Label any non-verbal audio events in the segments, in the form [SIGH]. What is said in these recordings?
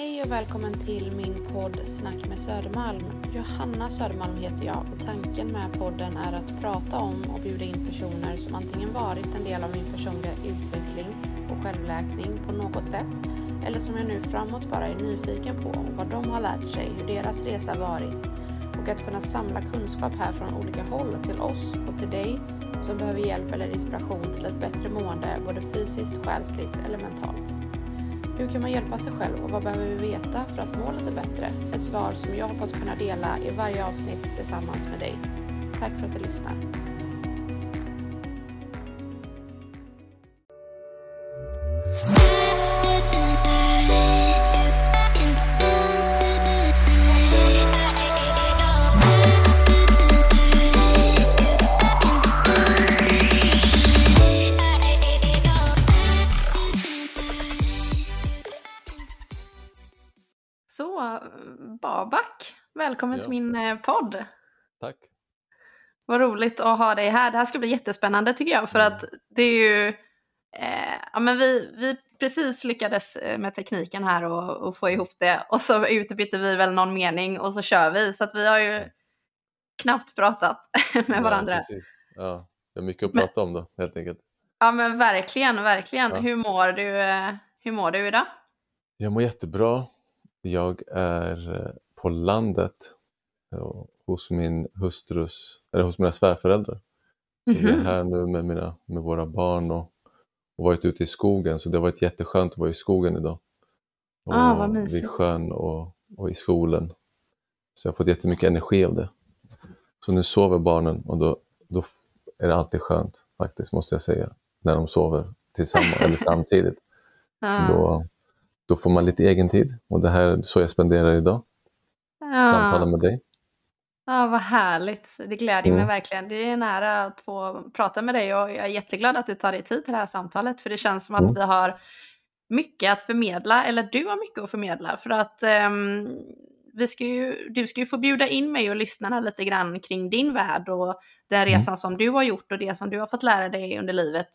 Hej och välkommen till min podd Snack med Södermalm. Johanna Södermalm heter jag och tanken med podden är att prata om och bjuda in personer som antingen varit en del av min personliga utveckling och självläkning på något sätt eller som jag nu framåt bara är nyfiken på vad de har lärt sig, hur deras resa varit och att kunna samla kunskap här från olika håll till oss och till dig som behöver hjälp eller inspiration till ett bättre mående både fysiskt, själsligt eller mentalt. Hur kan man hjälpa sig själv och vad behöver vi veta för att må lite bättre? Ett svar som jag hoppas kunna dela i varje avsnitt tillsammans med dig. Tack för att du lyssnar. Välkommen Ja. till min eh, podd. Tack. Vad roligt att ha dig här. Det här ska bli jättespännande tycker jag för Mm. att det är ju, eh, ja men vi, vi precis lyckades eh, med tekniken här och, och få ihop det och så utbytte vi väl någon mening och så kör vi så att vi har ju knappt pratat [LAUGHS] med varandra. Ja, precis. ja, det är mycket att Men- prata om då, helt enkelt. Ja men verkligen, verkligen. Ja. Hur mår du, eh, hur mår du idag? Jag mår jättebra. Jag är på landet eh, hos min hustrus, eller hos mina svärföräldrar. Så vi är Mhm. här nu med, mina, med våra barn och, och varit ute i skogen så det har varit jätteskönt att vara i skogen idag. Och Ah, vad vid mysigt. sjön och, och i solen. Så jag har fått jättemycket energi av det. Så nu sover barnen och då, då är det alltid skönt faktiskt måste jag säga. När de sover tillsammans eller [LAUGHS] samtidigt. Ja. Då, då får man lite egen tid och det här är så jag spenderar idag. Samtala Ja. med dig. ja, vad härligt. Det glädjer mig Mm. verkligen. Det är nära att få prata med dig och jag är jätteglad att du tar dig tid till det här samtalet för det känns som att Mm. vi har mycket att förmedla, eller du har mycket att förmedla för att ehm, vi ska ju, du ska ju få bjuda in mig och lyssnarna lite grann kring din värld och den Mm. resan som du har gjort och det som du har fått lära dig under livet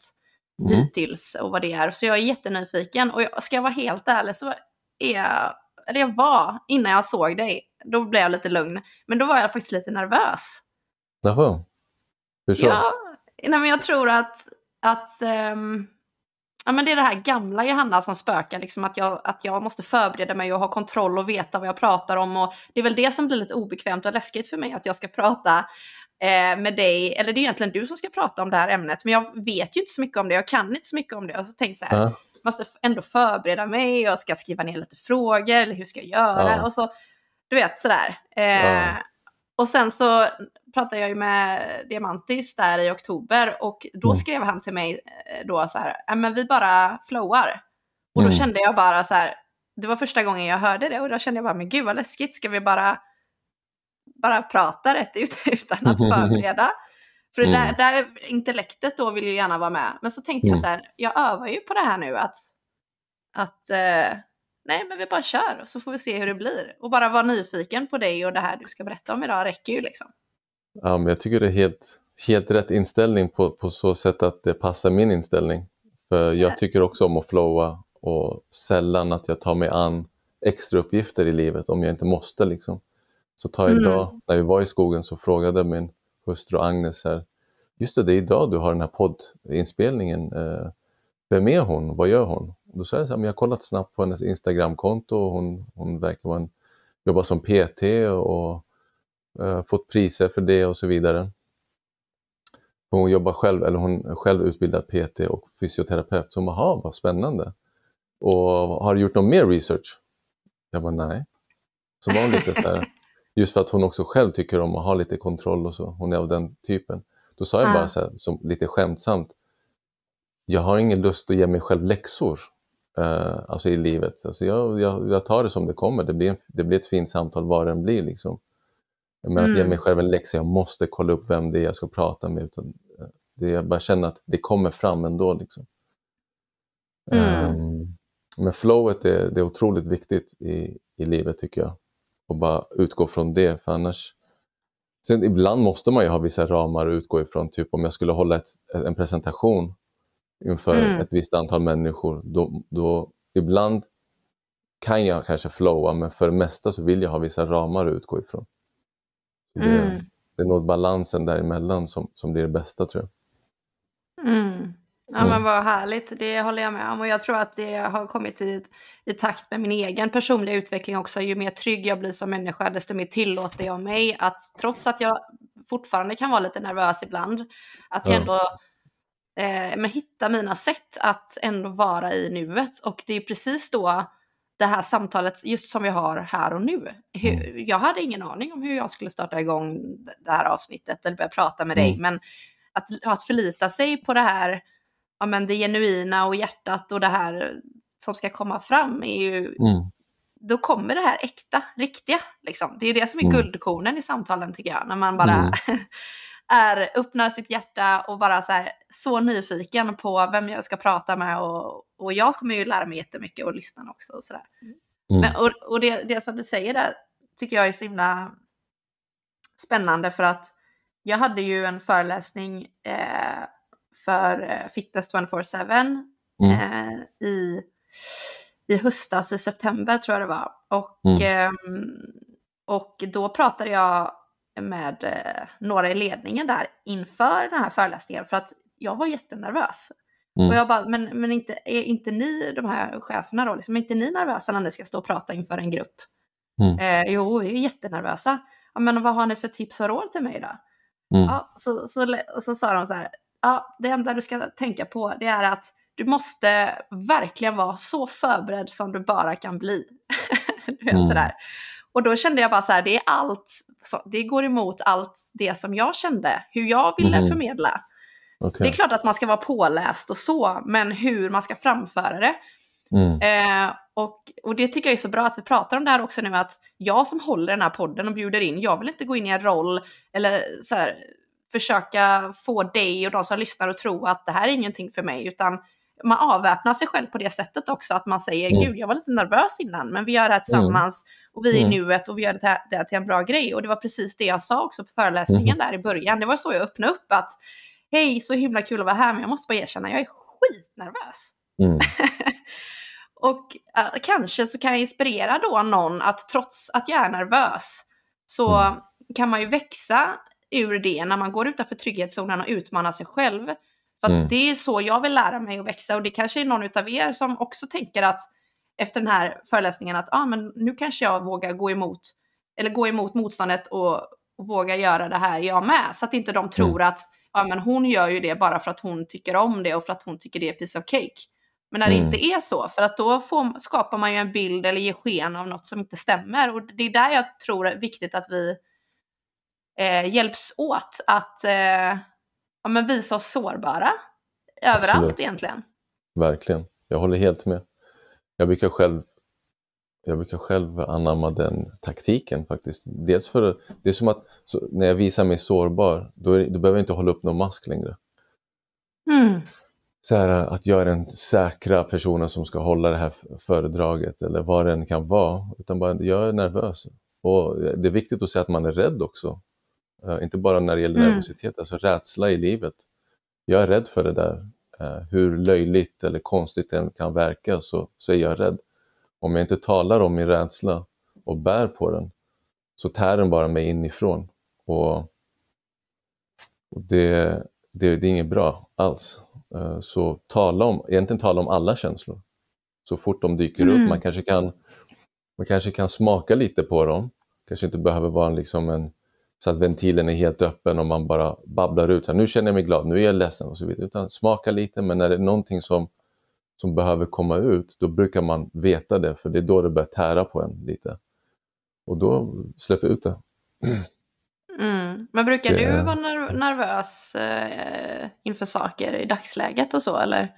Mm. hittills och vad det är. Så jag är jättenyfiken och jag, ska jag vara helt ärlig så är jag, eller jag var, innan jag såg dig, då blev jag lite lugn, men då var jag faktiskt lite nervös. Jaha. Hur så? Ja, nej men jag tror att, att ehm, ja, men det är det här gamla Johanna som spökar, liksom att jag, att jag måste förbereda mig och ha kontroll och veta vad jag pratar om. Och det är väl det som blir lite obekvämt och läskigt för mig, att jag ska prata eh, med dig, eller det är egentligen du som ska prata om det här ämnet, men jag vet ju inte så mycket om det, jag kan inte så mycket om det. Och så tänkte jag så här, Ja. Måste ändå förbereda mig, jag ska skriva ner lite frågor, eller hur ska jag göra? Ja. Och så, du vet sådär. Eh, Ja. Och sen så pratade jag ju med Diamantis där i oktober och då Mm. skrev han till mig eh, då så här, "Ja, men vi bara flowar. Och då Mm. kände jag bara så här, det var första gången jag hörde det och då kände jag bara, men gud vad läskigt, ska vi bara, bara prata rätt ut [LAUGHS] utan att [LAUGHS] förbereda? För det där, Mm. där intellektet då vill ju gärna vara med. Men så tänkte jag Mm. så här, jag övar ju på det här nu att, att eh, nej men vi bara kör och så får vi se hur det blir. Och bara vara nyfiken på dig och det här du ska berätta om idag räcker ju liksom. Ja, men jag tycker det är helt, helt rätt inställning på, på så sätt att det passar min inställning. För jag tycker också om att flowa och sällan att jag tar mig an extra uppgifter i livet om jag inte måste. Liksom. Så ta Mm. idag, när vi var i skogen så frågade min hustru Agnes här, just det, det är idag du har den här poddinspelningen. Eh, Vem är hon? Vad gör hon? Då sa jag så här, men jag har kollat snabbt på hennes Instagramkonto och hon, hon verkar vara en, jobba som PT och uh, fått priser för det och så vidare. Hon jobbar själv, eller hon är själv utbildad PT och fysioterapeut. Så hon bara, "Jaha, vad spännande. Och har du gjort någon mer research? Jag bara, nej. Så var hon lite så här, [LAUGHS] just för att hon också själv tycker om att ha lite kontroll och så. Hon är av den typen. Då sa jag Ah. bara så här, som lite skämtsamt. Jag har ingen lust att ge mig själv läxor. eh, alltså i livet. Alltså jag, jag, jag tar det som det kommer. Det blir, en, det blir ett fint samtal vad den blir liksom. Men att ge Mm. mig själv en läxa, jag måste kolla upp vem det är jag ska prata med. Utan eh, det, jag bara känner att det kommer fram ändå. Liksom. Mm. Ehm, men flowet är, det är otroligt viktigt i, i livet tycker jag. Och bara utgå från det, för annars... Sen ibland måste man ju ha vissa ramar att utgå ifrån. Typ om jag skulle hålla ett, en presentation inför Mm. ett visst antal människor. Då, då ibland kan jag kanske flowa men för det mesta så vill jag ha vissa ramar att utgå ifrån. Det, Mm. det är nog balansen däremellan som, som blir det bästa tror jag. Mm. Ja Mm. men vad härligt, det håller jag med om. Och jag tror att det har kommit i, i takt med min egen personliga utveckling också. Ju mer trygg jag blir som människa, desto mer tillåter jag mig att, trots att jag fortfarande kan vara lite nervös ibland, att jag Ja. ändå eh, men hitta mina sätt att ändå vara i nuet. Och det är precis då det här samtalet, just som vi har här och nu. Hur, jag hade ingen aning om hur jag skulle starta igång det här avsnittet eller börja prata med dig, Mm. men att, att förlita sig på det här, ja men det genuina och hjärtat och det här som ska komma fram är ju, Mm. då kommer det här äkta, riktiga liksom. Det är det som är Mm. guldkornen i samtalen tycker jag, när man bara [LAUGHS] är, öppnar sitt hjärta och bara så här, så nyfiken på vem jag ska prata med och, och jag kommer ju lära mig jättemycket och lyssna också och sådär. Mm. Men, och och det, det som du säger där tycker jag är så himla spännande för att jag hade ju en föreläsning eh, för eh, Fitness 24-7 Mm. eh, i, i höstas, i september tror jag det var. Och, Mm. ehm, och då pratade jag med eh, några i ledningen där inför den här föreläsningen för att jag var jättenervös. Mm. Och jag bara, men, men inte, är inte ni, de här cheferna då, liksom, är inte ni nervösa när ni ska stå och prata inför en grupp? Mm. Eh, jo, vi är jättenervösa. Ja, men vad har ni för tips och råd till mig då? Mm. Ja, så, så, och så sa de så här, ja, det enda du ska tänka på det är att du måste verkligen vara så förberedd som du bara kan bli. [LAUGHS] du vet, Mm. sådär. Och då kände jag bara så här, det är allt, så, det går emot allt det som jag kände, hur jag ville Mhm. förmedla. Okej. Det är klart att man ska vara påläst och så, men hur man ska framföra det. Mm. Eh, och, och det tycker jag är så bra att vi pratar om det här också nu, att jag som håller den här podden och bjuder in, jag vill inte gå in i en roll eller så här, försöka få dig och de som lyssnar att tro att det här är ingenting för mig, utan man avväpnar sig själv på det sättet också, att man säger Mm. gud, jag var lite nervös innan, men vi gör det här tillsammans och vi är i Mm. nuet och vi gör det här, det här till en bra grej. Och det var precis det jag sa också på föreläsningen där i början. Det var så jag öppnade upp att hej, så himla kul att vara här, men jag måste bara erkänna, jag är skitnervös. Mm. [LAUGHS] Och eh, kanske så kan jag inspirera då någon att trots att jag är nervös så Mm. kan man ju växa ur det när man går utanför trygghetszonen och utmanar sig själv. För Mm. det är så jag vill lära mig att växa och det kanske är någon av er som också tänker att efter den här föreläsningen att ah, men nu kanske jag vågar gå emot eller gå emot motståndet och, och våga göra det här jag med. Så att inte de tror att ja, men hon gör ju det bara för att hon tycker om det och för att hon tycker det är piece of cake. Men när det Mm. inte är så, för att då får, skapar man ju en bild eller ger sken av något som inte stämmer. Och det är där jag tror det är viktigt att vi eh, hjälps åt att eh, ja, men visa oss sårbara. Överallt Absolut. egentligen. Verkligen, jag håller helt med. Jag brukar själv, jag brukar själv anamma den taktiken faktiskt. Dels för att, det är som att när jag visar mig sårbar, då, är, då behöver jag inte hålla upp någon mask längre. Mm. Så här, att jag är den säkra personen som ska hålla det här föredraget eller vad det än kan vara. Utan bara, jag är nervös. Och det är viktigt att säga att man är rädd också. Eh, inte bara när det gäller Mm. nervositet, alltså rädsla i livet. Jag är rädd för det där. Eh, hur löjligt eller konstigt det än kan verka så, så är jag rädd. Om jag inte talar om min rädsla och bär på den så tär den bara mig inifrån. Och, och det, det, det är inget bra alls. Eh, Så tala om, egentligen tala om alla känslor. Så fort de dyker Mm. upp. Man kanske, kan, man kanske kan smaka lite på dem. kanske inte behöver vara liksom en, så att ventilen är helt öppen och man bara babblar ut. Så här, nu känner jag mig glad, nu är jag ledsen och så vidare. Utan smaka lite, men när det är någonting som, som behöver komma ut, då brukar man veta det, för det är då det börjar tära på en lite. Och då släpper ut det. Mm. Men brukar Det du vara ner- nervös eh, inför saker i dagsläget och så eller?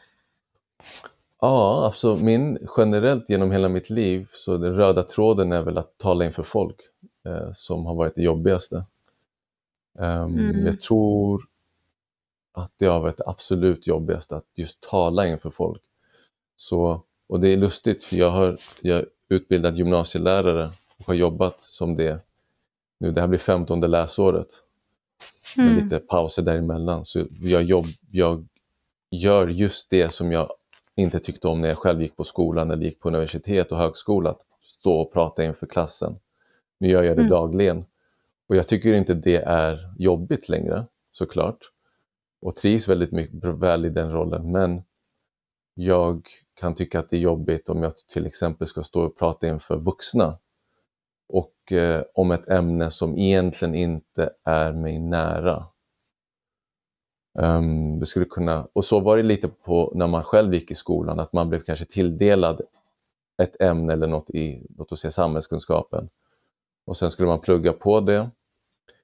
Ja, alltså min generellt genom hela mitt liv så den röda tråden är väl att tala inför folk som har varit det jobbigaste. Ehm, Mm. Jag tror att det har varit det absolut jobbigaste att just tala inför folk. Så, och det är lustigt för jag har jag är utbildad gymnasielärare och har jobbat som det nu. Det här blir femtonde läsåret med Mm. lite pauser däremellan. Så jag, jobb, jag gör just det som jag inte tyckte om när jag själv gick på skolan eller gick på universitet och högskola, att stå och prata inför klassen. Nu gör jag det mm. dagligen. Och jag tycker inte det är jobbigt längre, såklart. Och trivs väldigt mycket väl i den rollen, men jag kan tycka att det är jobbigt om jag till exempel ska stå och prata inför vuxna och eh, om ett ämne som egentligen inte är mig nära. Um, det skulle kunna, och så var det lite på när man själv gick i skolan, att man blev kanske tilldelad ett ämne eller något i, låt oss säga samhällskunskapen. Och sen skulle man plugga på det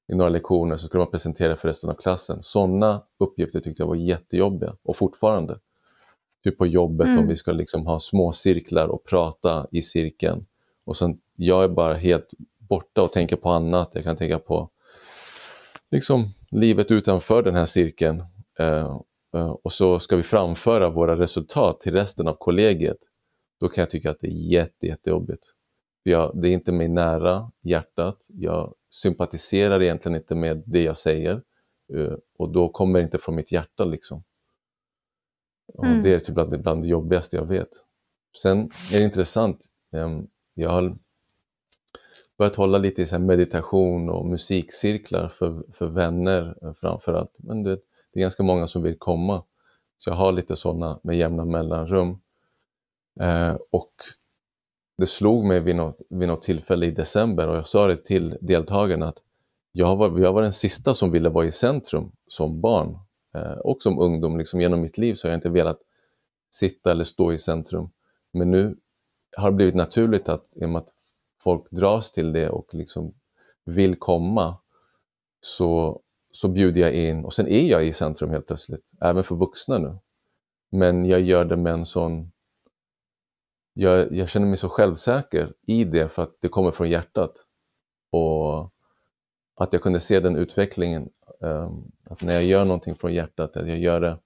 i några lektioner, så skulle man presentera för resten av klassen. Sådana uppgifter tyckte jag var jättejobbiga och fortfarande. Typ på jobbet mm. om vi ska liksom ha små cirklar och prata i cirkeln. Och sen, jag är bara helt borta och tänker på annat. Jag kan tänka på liksom livet utanför den här cirkeln. Eh, eh, och så ska vi framföra våra resultat till resten av kollegiet. Då kan jag tycka att det är jätte, jättejobbigt. Jag, det är inte mig nära hjärtat. Jag sympatiserar egentligen inte med det jag säger. Eh, och då kommer det inte från mitt hjärta liksom. Mm. Och det är typ bland, bland det jobbigaste jag vet. Sen är det intressant. Ehm, jag har börjat hålla lite i så meditation och musikcirklar för, för vänner eh, framförallt. Men det, det är ganska många som vill komma. Så jag har lite sådana med jämna mellanrum. Eh, och det slog mig vid något, vid något tillfälle i december och jag sa det till deltagarna att jag var, jag var den sista som ville vara i centrum som barn eh, och som ungdom. Liksom genom mitt liv så har jag inte velat sitta eller stå i centrum. Men nu har det blivit naturligt att, i och med att folk dras till det och liksom vill komma så, så bjuder jag in och sen är jag i centrum helt plötsligt, även för vuxna nu. Men jag gör det med en sån jag, jag känner mig så självsäker i det för att det kommer från hjärtat. Och att jag kunde se den utvecklingen, um, att när jag gör någonting från hjärtat, att jag gör det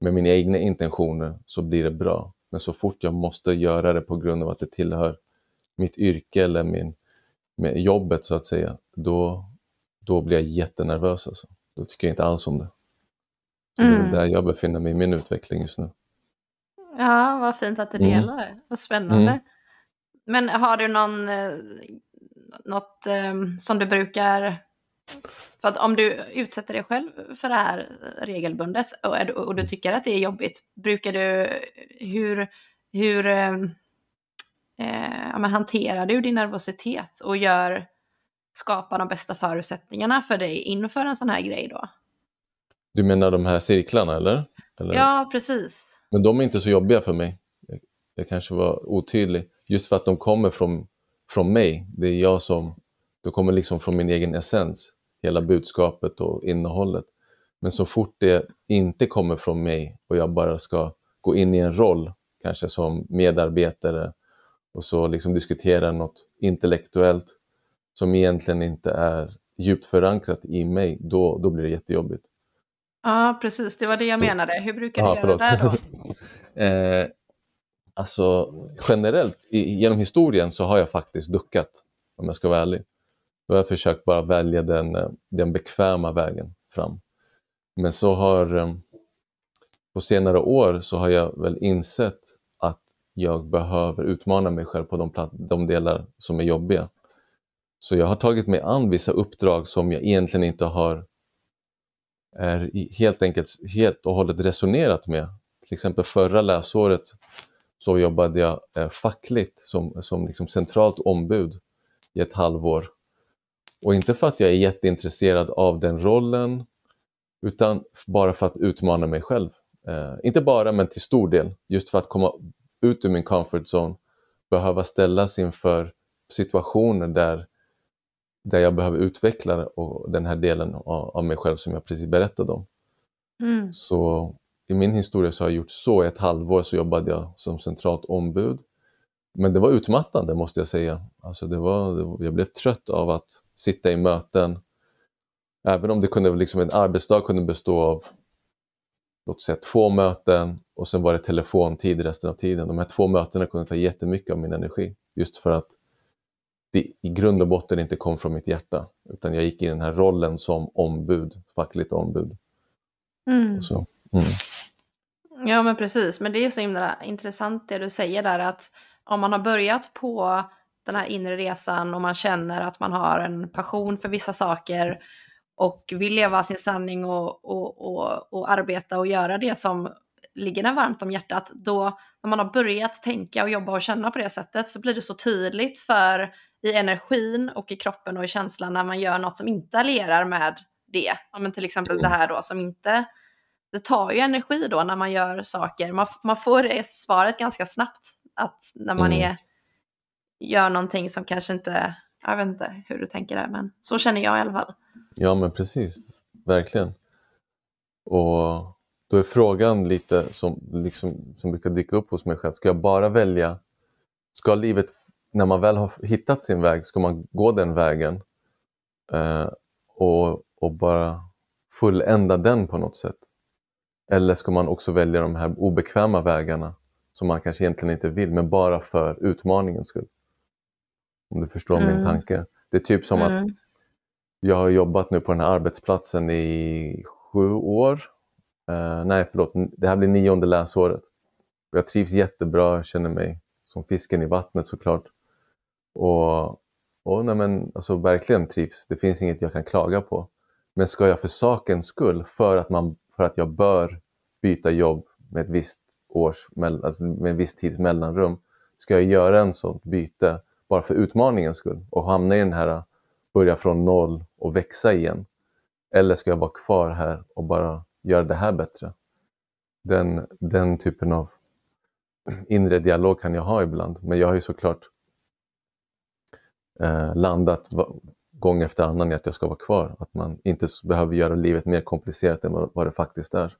med mina egna intentioner så blir det bra. Men så fort jag måste göra det på grund av att det tillhör mitt yrke eller min, med jobbet så att säga, då, då blir jag jättenervös. Alltså. Då tycker jag inte alls om det. Så mm. Det är mm. där jag befinner mig i min utveckling just nu. Ja, vad fint att du mm. delar. Mm. Vad spännande. Mm. Men har du någon, eh, något eh, som du brukar... För att om du utsätter dig själv för det här regelbundet och, och du tycker att det är jobbigt, brukar du... Hur, hur eh, eh, hanterar du din nervositet och gör, skapar de bästa förutsättningarna för dig inför en sån här grej då? Du menar de här cirklarna eller? eller? Ja, precis. Men de är inte så jobbiga för mig. Jag, kanske var otydlig. Just för att de kommer från, från mig. Det är jag som, de kommer liksom från min egen essens. Hela budskapet och innehållet. Men så fort det inte kommer från mig och jag bara ska gå in i en roll, kanske som medarbetare och så liksom diskutera något intellektuellt som egentligen inte är djupt förankrat i mig, då, då blir det jättejobbigt. Ja, precis. Det var det jag menade. Hur brukar du ja, göra där då? [LAUGHS] eh, alltså generellt i, genom historien så har jag faktiskt duckat, om jag ska vara ärlig. Då har jag försökt bara välja den, eh, den bekväma vägen fram. Men så har eh, på senare år så har jag väl insett att jag behöver utmana mig själv på de, de delar som är jobbiga. Så jag har tagit mig an vissa uppdrag som jag egentligen inte har är helt enkelt helt och hållet resonerat med. Till exempel förra läsåret så jobbade jag eh, fackligt som, som liksom centralt ombud i ett halvår. Och inte för att jag är jätteintresserad av den rollen utan bara för att utmana mig själv. Eh, inte bara men till stor del, just för att komma ut ur min comfort zone, behöva ställas inför situationer där där jag behöver utveckla och den här delen av, mig själv som jag precis berättade om. Mm. Så i min historia så har jag gjort så, i ett halvår så jobbade jag som centralt ombud. Men det var utmattande måste jag säga. Alltså det var, det var jag blev trött av att sitta i möten. Även om det kunde, liksom en arbetsdag kunde bestå av låt säga två möten och sen var det telefontid resten av tiden. De här två mötena kunde ta jättemycket av min energi just för att det i grund och botten inte kom från mitt hjärta utan jag gick i den här rollen som ombud, fackligt ombud. Mm. Så, mm. Ja men precis, men det är så himla intressant det du säger där att om man har börjat på den här inre resan och man känner att man har en passion för vissa saker och vill leva sin sanning och, och, och, och arbeta och göra det som ligger en varmt om hjärtat, då när man har börjat tänka och jobba och känna på det sättet så blir det så tydligt för i energin och i kroppen och i känslan när man gör något som inte allierar med det. Ja, men till exempel det här då som inte, det tar ju energi då när man gör saker. Man, man får svaret ganska snabbt att när man mm. är, gör någonting som kanske inte, jag vet inte hur du tänker där, men så känner jag i alla fall. Ja men precis, verkligen. Och då är frågan lite som, liksom, som brukar dyka upp hos mig själv, ska jag bara välja, ska livet, när man väl har hittat sin väg, ska man gå den vägen eh, och, och bara fullända den på något sätt? Eller ska man också välja de här obekväma vägarna som man kanske egentligen inte vill, men bara för utmaningens skull? Om du förstår mm. min tanke. Det är typ som mm. att jag har jobbat nu på den här arbetsplatsen i sju år Uh, nej, förlåt, det här blir nionde läsåret. Jag trivs jättebra, känner mig som fisken i vattnet såklart. Och, och nej, men, alltså, verkligen trivs, det finns inget jag kan klaga på. Men ska jag för sakens skull, för att, man, för att jag bör byta jobb med ett visst års, alltså med en viss tids mellanrum, ska jag göra en sånt byte bara för utmaningens skull och hamna i den här börja från noll och växa igen? Eller ska jag vara kvar här och bara göra det här bättre. Den, den typen av inre dialog kan jag ha ibland, men jag har ju såklart eh, landat gång efter annan i att jag ska vara kvar. Att man inte behöver göra livet mer komplicerat än vad, vad det faktiskt är.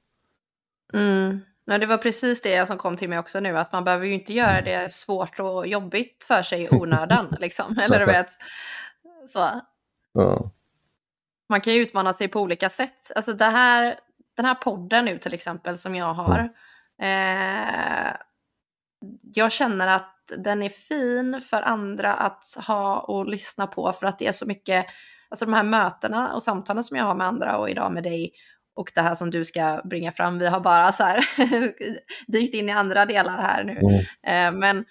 Mm. Nej, det var precis det som kom till mig också nu, att man behöver ju inte göra mm. det svårt och jobbigt för sig i onödan. [LAUGHS] liksom. Eller du vet, så. Ja. Man kan ju utmana sig på olika sätt. Alltså det här den här podden nu till exempel som jag har. Eh, jag känner att den är fin för andra att ha och lyssna på för att det är så mycket, alltså de här mötena och samtalen som jag har med andra och idag med dig och det här som du ska bringa fram, vi har bara så här [LAUGHS] dykt in i andra delar här nu. Mm. Eh, men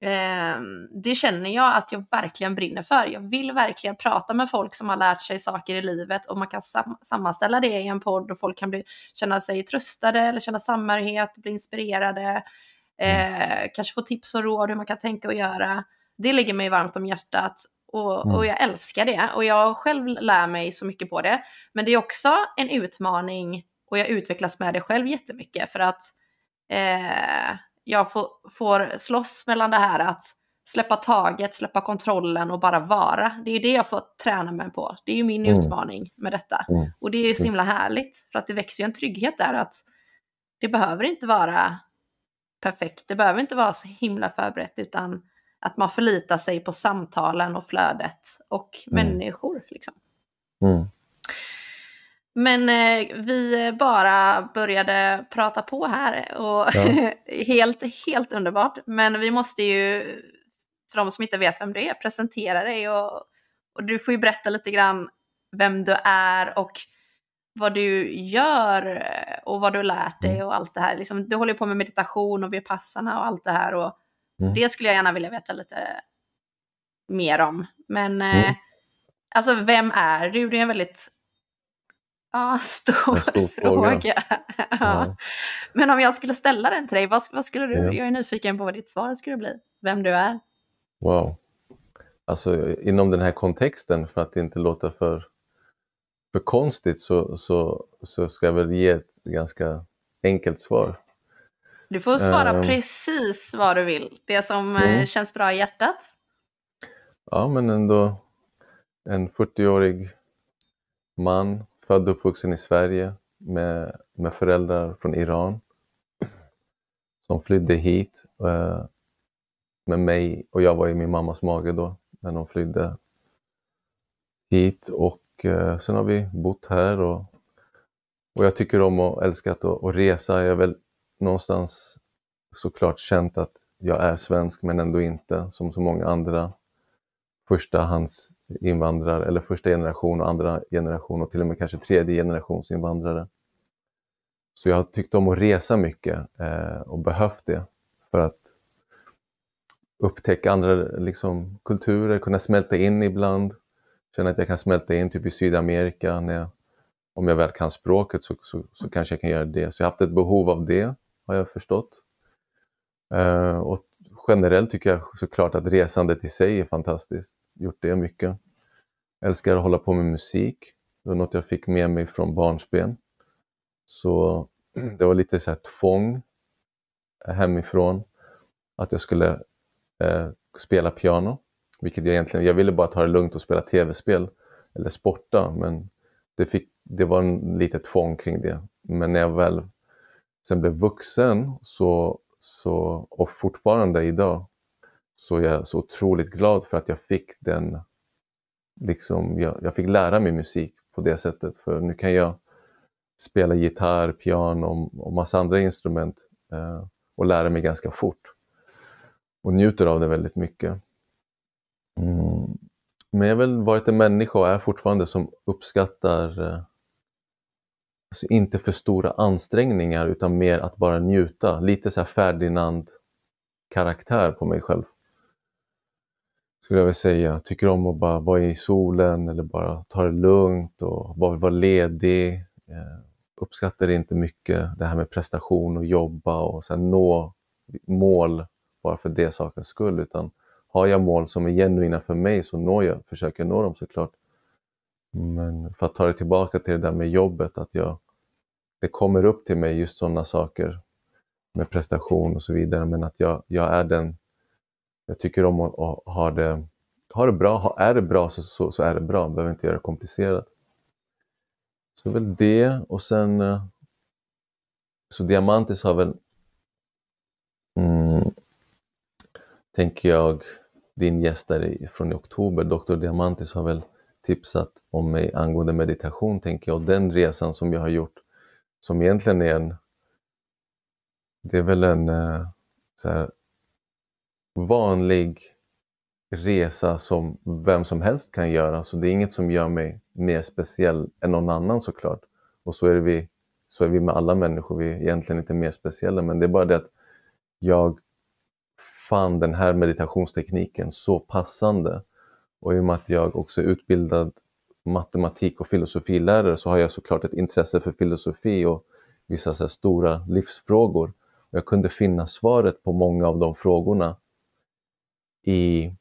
Eh, det känner jag att jag verkligen brinner för. Jag vill verkligen prata med folk som har lärt sig saker i livet och man kan sam sammanställa det i en podd och folk kan bli, känna sig tröstade eller känna samhörighet, bli inspirerade, eh, kanske få tips och råd hur man kan tänka och göra. Det ligger mig varmt om hjärtat och, mm. och jag älskar det och jag själv lär mig så mycket på det. Men det är också en utmaning och jag utvecklas med det själv jättemycket för att eh, jag får, får slåss mellan det här att släppa taget, släppa kontrollen och bara vara. Det är det jag får träna mig på. Det är ju min mm. utmaning med detta. Mm. Och det är ju så himla härligt för att det växer ju en trygghet där att det behöver inte vara perfekt. Det behöver inte vara så himla förberett utan att man förlitar sig på samtalen och flödet och mm. människor. Liksom. Mm. Men eh, vi bara började prata på här och ja. [LAUGHS] helt, helt underbart. Men vi måste ju, för de som inte vet vem du är, presentera dig och, och du får ju berätta lite grann vem du är och vad du gör och vad du lärt dig mm. och allt det här. Liksom, du håller på med meditation och vipassarna och allt det här och mm. det skulle jag gärna vilja veta lite mer om. Men mm. eh, alltså vem är du? Det är en väldigt Ja, [LAUGHS] stor, stor fråga. fråga. [LAUGHS] ja. Men om jag skulle ställa den till dig, vad, vad skulle du, ja. jag är nyfiken på vad ditt svar skulle bli, vem du är. Wow. Alltså inom den här kontexten, för att inte låta för, för konstigt, så, så, så ska jag väl ge ett ganska enkelt svar. Du får svara um, precis vad du vill, det som eh, mm. känns bra i hjärtat. Ja, men ändå en 40-årig man Född och uppvuxen i Sverige med, med föräldrar från Iran som flydde hit eh, med mig och jag var i min mammas mage då när de flydde hit och eh, sen har vi bott här och, och jag tycker om och älskat att, att resa. Jag har väl någonstans såklart känt att jag är svensk men ändå inte som så många andra förstahands invandrare eller första generation och andra generation och till och med kanske tredje generations invandrare. Så jag har tyckt om att resa mycket eh, och behövt det för att upptäcka andra liksom, kulturer, kunna smälta in ibland. Känna att jag kan smälta in typ i Sydamerika. När jag, om jag väl kan språket så, så, så, kanske jag kan göra det. Så jag har haft ett behov av det, har jag förstått. Eh, och generellt tycker jag såklart att resandet i sig är fantastiskt. Gjort det mycket. Älskar att hålla på med musik. Det var något jag fick med mig från barnsben. Så [CLEARS THROAT] det var lite så här tvång hemifrån att jag skulle eh, spela piano. Vilket jag egentligen, jag ville bara ta det lugnt och spela tv-spel eller sporta men det, fick, det var en lite tvång kring det. Men när jag väl sen blev vuxen så, så, och fortfarande idag så är jag så otroligt glad för att jag fick den, liksom, jag, jag fick lära mig musik på det sättet. För nu kan jag spela gitarr, piano och massa andra instrument eh, och lära mig ganska fort. Och njuter av det väldigt mycket. Mm. Men jag har väl varit en människa och är fortfarande som uppskattar eh, alltså inte för stora ansträngningar utan mer att bara njuta. Lite så här Ferdinand-karaktär på mig själv. Skulle jag vilja säga. Tycker om att bara vara i solen eller bara ta det lugnt och bara vara ledig. Eh, uppskattar inte mycket det här med prestation och jobba och sen nå mål bara för det sakens skull utan har jag mål som är genuina för mig så når jag, försöker jag nå dem såklart. Men för att ta det tillbaka till det där med jobbet, att jag, det kommer upp till mig just sådana saker med prestation och så vidare, men att jag, jag är den, jag tycker om att, att ha, det, ha det bra, är det bra så, så, så är det bra, behöver inte göra det komplicerat. Så väl det och sen eh, så Diamantis har väl mm, tänker jag din gäst där från i oktober, Dr. Diamantis har väl tipsat om mig angående meditation tänker jag och den resan som jag har gjort som egentligen är en det är väl en eh, så här, vanlig resa som vem som helst kan göra så det är inget som gör mig mer speciell än någon annan såklart. Och så är, vi, så är vi med alla människor, vi är egentligen inte mer speciella men det är bara det att jag fann den här meditationstekniken så passande. Och i och med att jag också är utbildad matematik och filosofilärare så har jag såklart ett intresse för filosofi och vissa så stora livsfrågor. Och jag kunde finna svaret på många av de frågorna i,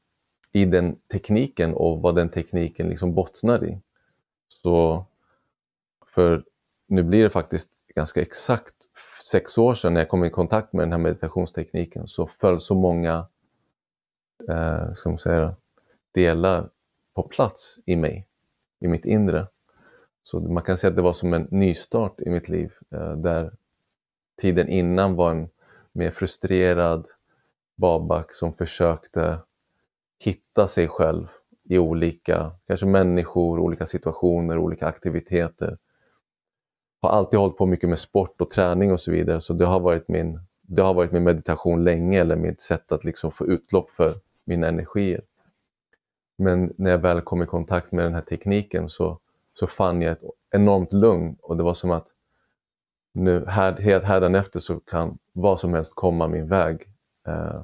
i den tekniken och vad den tekniken liksom bottnar i. Så för nu blir det faktiskt ganska exakt sex år sedan när jag kom i kontakt med den här meditationstekniken så föll så många eh, ska man säga, delar på plats i mig, i mitt inre. Så man kan säga att det var som en nystart i mitt liv eh, där tiden innan var en mer frustrerad Babak som försökte hitta sig själv i olika, kanske människor, olika situationer, olika aktiviteter har alltid hållit på mycket med sport och träning och så vidare så det har varit min, det har varit min meditation länge eller mitt sätt att liksom få utlopp för mina energier. Men när jag väl kom i kontakt med den här tekniken så, så fann jag ett enormt lugn och det var som att nu här, hädanefter så kan vad som helst komma min väg. Eh,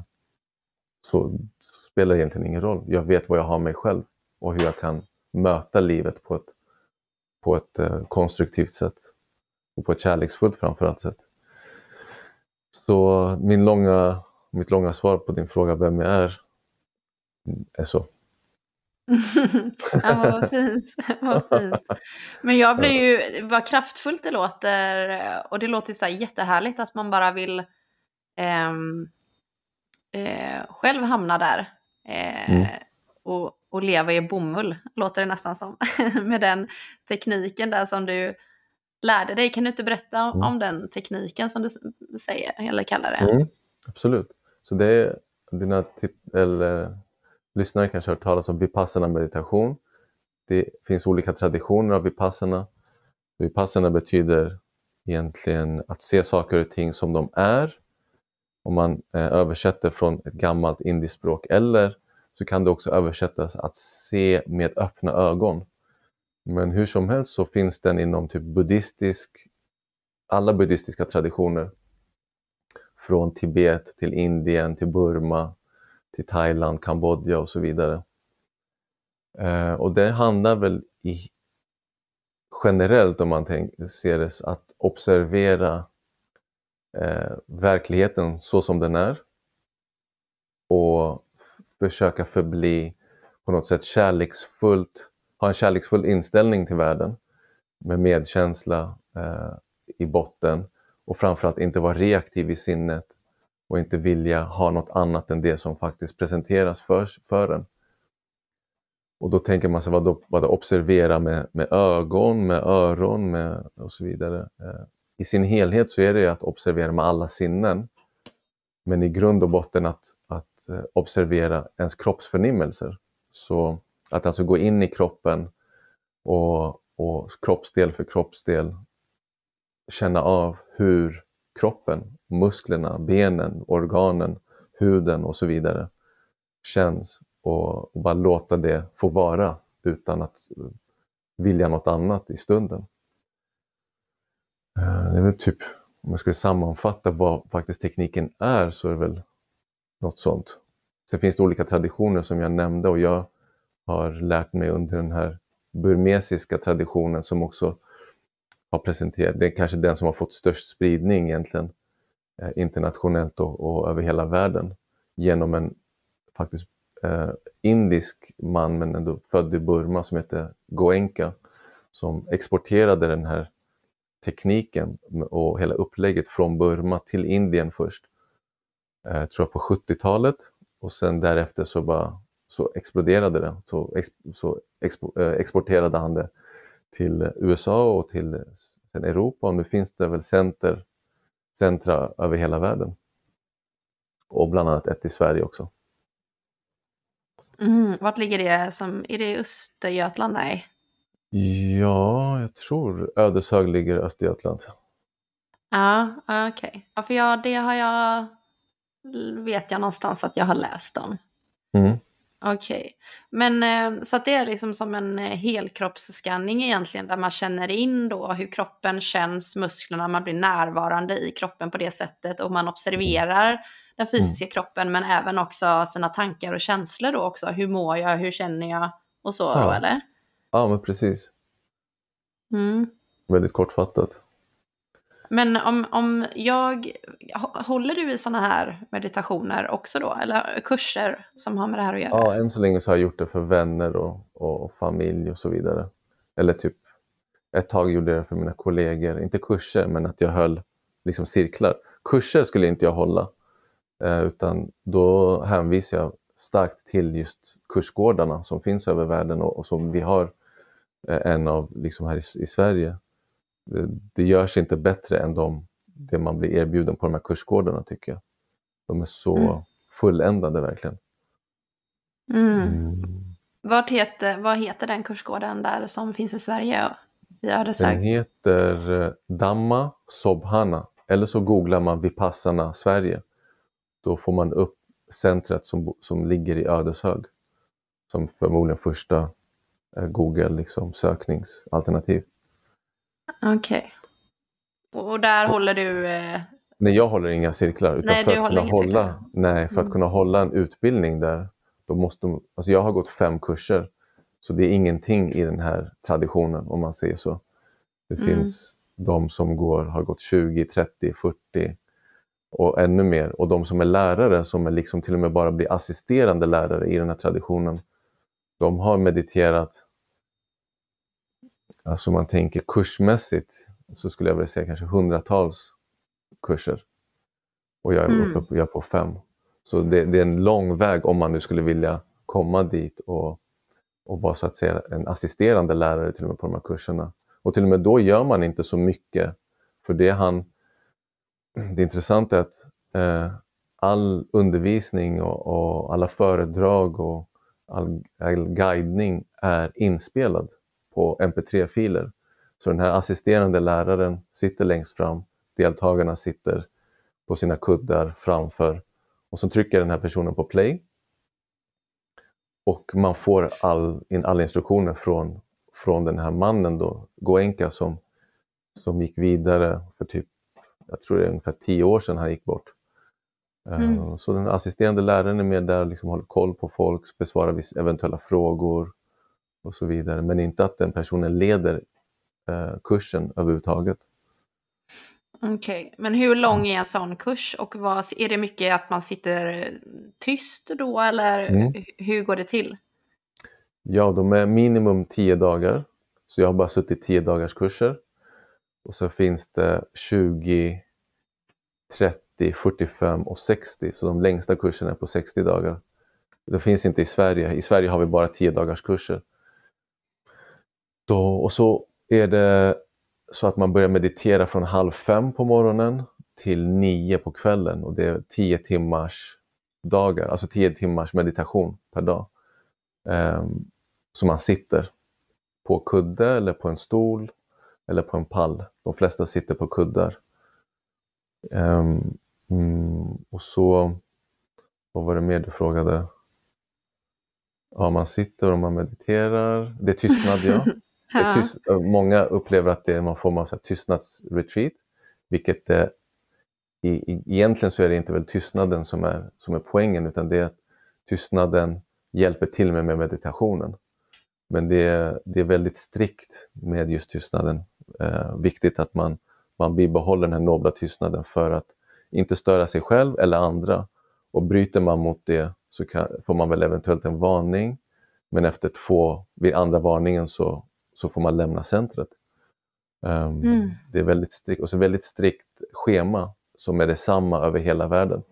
så spelar det egentligen ingen roll. Jag vet vad jag har mig själv och hur jag kan möta livet på ett, på ett eh, konstruktivt sätt och på ett kärleksfullt framförallt sätt. Så min långa, mitt långa svar på din fråga vem jag är, är så. [LAUGHS] ja, vad fint. [LAUGHS] vad fint. Men jag blir ju, vad kraftfullt det låter och det låter så här jättehärligt att man bara vill eh, eh, själv hamna där eh, mm. och, och leva i bomull, låter det nästan som, [LAUGHS] med den tekniken där som du lärde dig. Kan du inte berätta mm. om den tekniken som du säger eller kallar det? Mm, absolut. Så det är dina eller, lyssnare kanske har hört talas om vipassana meditation. Det finns olika traditioner av vipassana. Vipassana betyder egentligen att se saker och ting som de är. Om man eh, översätter från ett gammalt indiskt språk eller så kan det också översättas att se med öppna ögon. Men hur som helst så finns den inom typ buddhistisk alla buddhistiska traditioner. Från Tibet till Indien, till Burma, till Thailand, Kambodja och så vidare. Eh, och det handlar väl i, generellt om man tänker, ser det att observera eh, verkligheten så som den är och försöka förbli på något sätt kärleksfullt, ha en kärleksfull inställning till världen med medkänsla eh, i botten och framförallt inte vara reaktiv i sinnet och inte vilja ha något annat än det som faktiskt presenteras för, för en. Och då tänker man sig vad då, vad då observera med, med ögon, med öron med, och så vidare. Eh, I sin helhet så är det att observera med alla sinnen. Men i grund och botten att, att eh, observera ens kroppsförnimmelser. Så att alltså gå in i kroppen och, och kroppsdel för kroppsdel känna av hur kroppen, musklerna, benen, organen, huden och så vidare känns och, och bara låta det få vara utan att vilja något annat i stunden. Eh, det är väl typ, om jag skulle sammanfatta vad faktiskt tekniken är så är det väl något sånt. Sen finns det olika traditioner som jag nämnde och jag har lärt mig under den här burmesiska traditionen som också har presenterat, det är kanske den som har fått störst spridning egentligen eh, internationellt och, och, över hela världen genom en faktiskt eh, indisk man men ändå född i Burma som heter Goenka som exporterade den här tekniken och hela upplägget från Burma till Indien först. Eh, tror jag på 70-talet och sen därefter så bara så exploderade det. Så, ex, så expo, eh, exporterade han det till USA och till sen Europa och nu finns det väl center, centra över hela världen. Och bland annat ett i Sverige också. Mm, vart ligger det? Som, är det Östergötland? Nej. Ja, jag tror Ödeshög ligger i Östergötland. Ja, okej. Okay. Ja, för jag, det har jag, vet jag någonstans att jag har läst om. Mm. Okej, okay. men eh, så att det är liksom som en eh, helkroppsskanning egentligen där man känner in då hur kroppen känns, musklerna, man blir närvarande i kroppen på det sättet och man observerar den fysiska mm. kroppen men även också sina tankar och känslor då också. Hur mår jag, hur känner jag och så ja. då eller? Ja men precis. Mm. Väldigt kortfattat. Men om, om jag, håller du i sådana här meditationer också då? Eller kurser som har med det här att göra? Ja, än så länge så har jag gjort det för vänner och, och familj och så vidare. Eller typ ett tag gjorde jag det för mina kollegor, inte kurser men att jag höll liksom cirklar. Kurser skulle inte jag hålla eh, utan då hänvisar jag starkt till just kursgårdarna som finns över världen och, och som vi har eh, en av liksom här i, i Sverige det, det görs inte bättre än de, det man blir erbjuden på de här kursgårdarna tycker jag. De är så mm. fulländade verkligen. Mm. Mm. Vart heter, vad heter den kursgården där som finns i Sverige? I Ödeshög? Den heter eh, Damma Sobhana eller så googlar man Vipassana Sverige. Då får man upp centret som, som ligger i Ödeshög som förmodligen första eh, Google liksom, sökningsalternativ. Okej. Okay. Och där håller du... Eh... Nej, jag håller inga cirklar. Utan nej, för du att håller kunna hålla, cirklar. Nej, för mm. att kunna hålla en utbildning där, då måste alltså jag har gått fem kurser, så det är ingenting i den här traditionen om man säger så. Det mm. finns de som går, har gått 20, 30, 40 och ännu mer. Och de som är lärare, som är liksom till och med bara blir assisterande lärare i den här traditionen, de har mediterat Alltså man tänker kursmässigt så skulle jag vilja säga kanske hundratals kurser. Och jag är mm. uppe på, jag är på fem. Så det, det, är en lång väg om man nu skulle vilja komma dit och, och vara så att säga en assisterande lärare till och med på de här kurserna. Och till och med då gör man inte så mycket. För det han... [CLEARS THROAT] Det intressanta är att eh, all undervisning och, och, alla föredrag och all, all guidning är inspelad på mp3-filer. Så den här assisterande läraren sitter längst fram, deltagarna sitter på sina kuddar framför och så trycker den här personen på play. Och man får all, alla instruktioner från, från den här mannen då, Goenka som som gick vidare för typ, jag tror det är ungefär tio år sedan han gick bort. Eh, Mm. Så den assisterande läraren är med där och liksom håller koll på folk, besvarar eventuella frågor och så vidare. Men inte att den personen leder eh, kursen överhuvudtaget. Okej, men hur lång är en sån kurs och vad, är det mycket att man sitter tyst då eller Mm. hur går det till? Ja, de är minimum 10 dagar. Så jag har bara suttit 10 dagars kurser. Och så finns det 20, 30, 45 och 60. Så de längsta kurserna är på 60 dagar. Det finns inte i Sverige. I Sverige har vi bara 10 dagars kurser. Då, och så är det så att man börjar meditera från halv fem på morgonen till nio på kvällen och det är tio timmars dagar, alltså tio timmars meditation per dag. Ehm, så man sitter på kudde eller på en stol eller på en pall. De flesta sitter på kuddar. Ehm, mm, och så, vad var det mer du frågade? Ja, man sitter och man mediterar. Det är tystnad, ja. [LAUGHS] Är tyst, många upplever att det är någon form av så tystnadsretreat, vilket det, i, i, egentligen så är det inte väl tystnaden som är, som är poängen, utan det är att tystnaden hjälper till med, med meditationen. Men det är, det är väldigt strikt med just tystnaden. Eh, viktigt att man, man bibehåller den här nobla tystnaden för att inte störa sig själv eller andra. Och bryter man mot det så kan, får man väl eventuellt en varning. Men efter två, vid andra varningen så, så får man lämna centret. Um, Mm. Det är väldigt strikt, och så väldigt strikt schema som är detsamma över hela världen.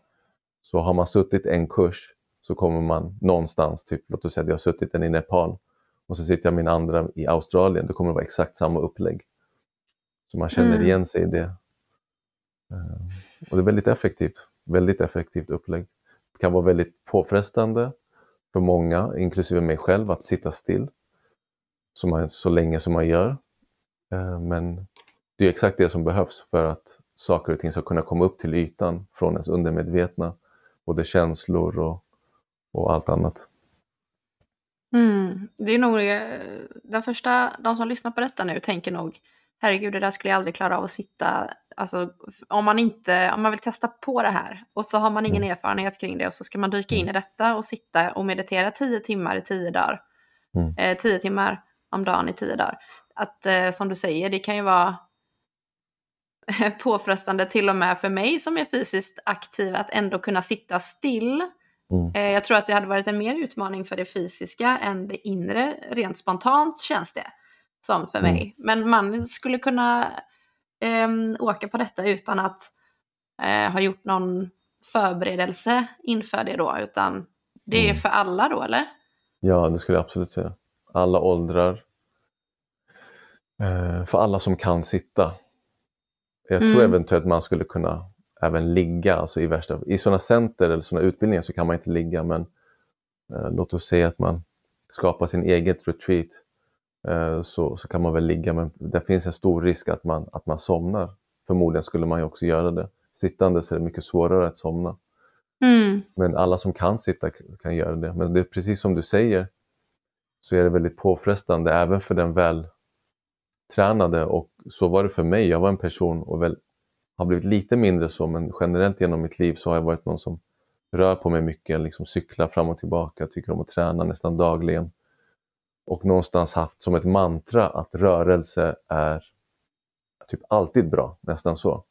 Så har man suttit en kurs så kommer man någonstans, typ, låt oss säga att jag har suttit en i Nepal och så sitter jag min andra i Australien, då kommer det vara exakt samma upplägg. Så man känner Mm. igen sig i det. Ehm, Och det är väldigt effektivt, väldigt effektivt upplägg. Det kan vara väldigt påfrestande för många, inklusive mig själv, att sitta still så, man, så länge som man gör. Eh, Men det är exakt det som behövs för att saker och ting ska kunna komma upp till ytan från ens undermedvetna, både känslor och, och allt annat. Mm. Det är nog eh, den första, de som lyssnar på detta nu tänker nog herregud det där skulle jag aldrig klara av att sitta, alltså om man inte, om man vill testa på det här och så har man ingen Mm. erfarenhet kring det och så ska man dyka in i detta och sitta och meditera tio timmar i tio dagar, Mm. eh, tio timmar om dagen i tio dagar. Att eh, som du säger, det kan ju vara [LAUGHS] påfrestande till och med för mig som är fysiskt aktiv att ändå kunna sitta still Mm. Eh, Jag tror att det hade varit en mer utmaning för det fysiska än det inre. Rent spontant känns det som för Mm. mig. Men man skulle kunna ehm, åka på detta utan att eh, ha gjort någon förberedelse inför det då. Utan det är Mm. för alla då, eller? Ja, det skulle jag absolut säga. Alla åldrar. Eh, för alla som kan sitta. Jag tror Mm. eventuellt man skulle kunna även ligga, alltså i värsta I sådana center eller sådana utbildningar så kan man inte ligga men eh, låt oss säga att man skapar sin eget retreat eh, så, så kan man väl ligga men det finns en stor risk att man, att man somnar. Förmodligen skulle man ju också göra det. Sittande så är det mycket svårare att somna. Mm. Men alla som kan sitta kan göra det. Men det är precis som du säger så är det väldigt påfrestande även för den vältränade och så var det för mig. Jag var en person och väl har blivit lite mindre så men generellt genom mitt liv så har jag varit någon som rör på mig mycket, liksom cyklar fram och tillbaka, tycker om att träna nästan dagligen. Och någonstans haft som ett mantra att rörelse är typ alltid bra, nästan så.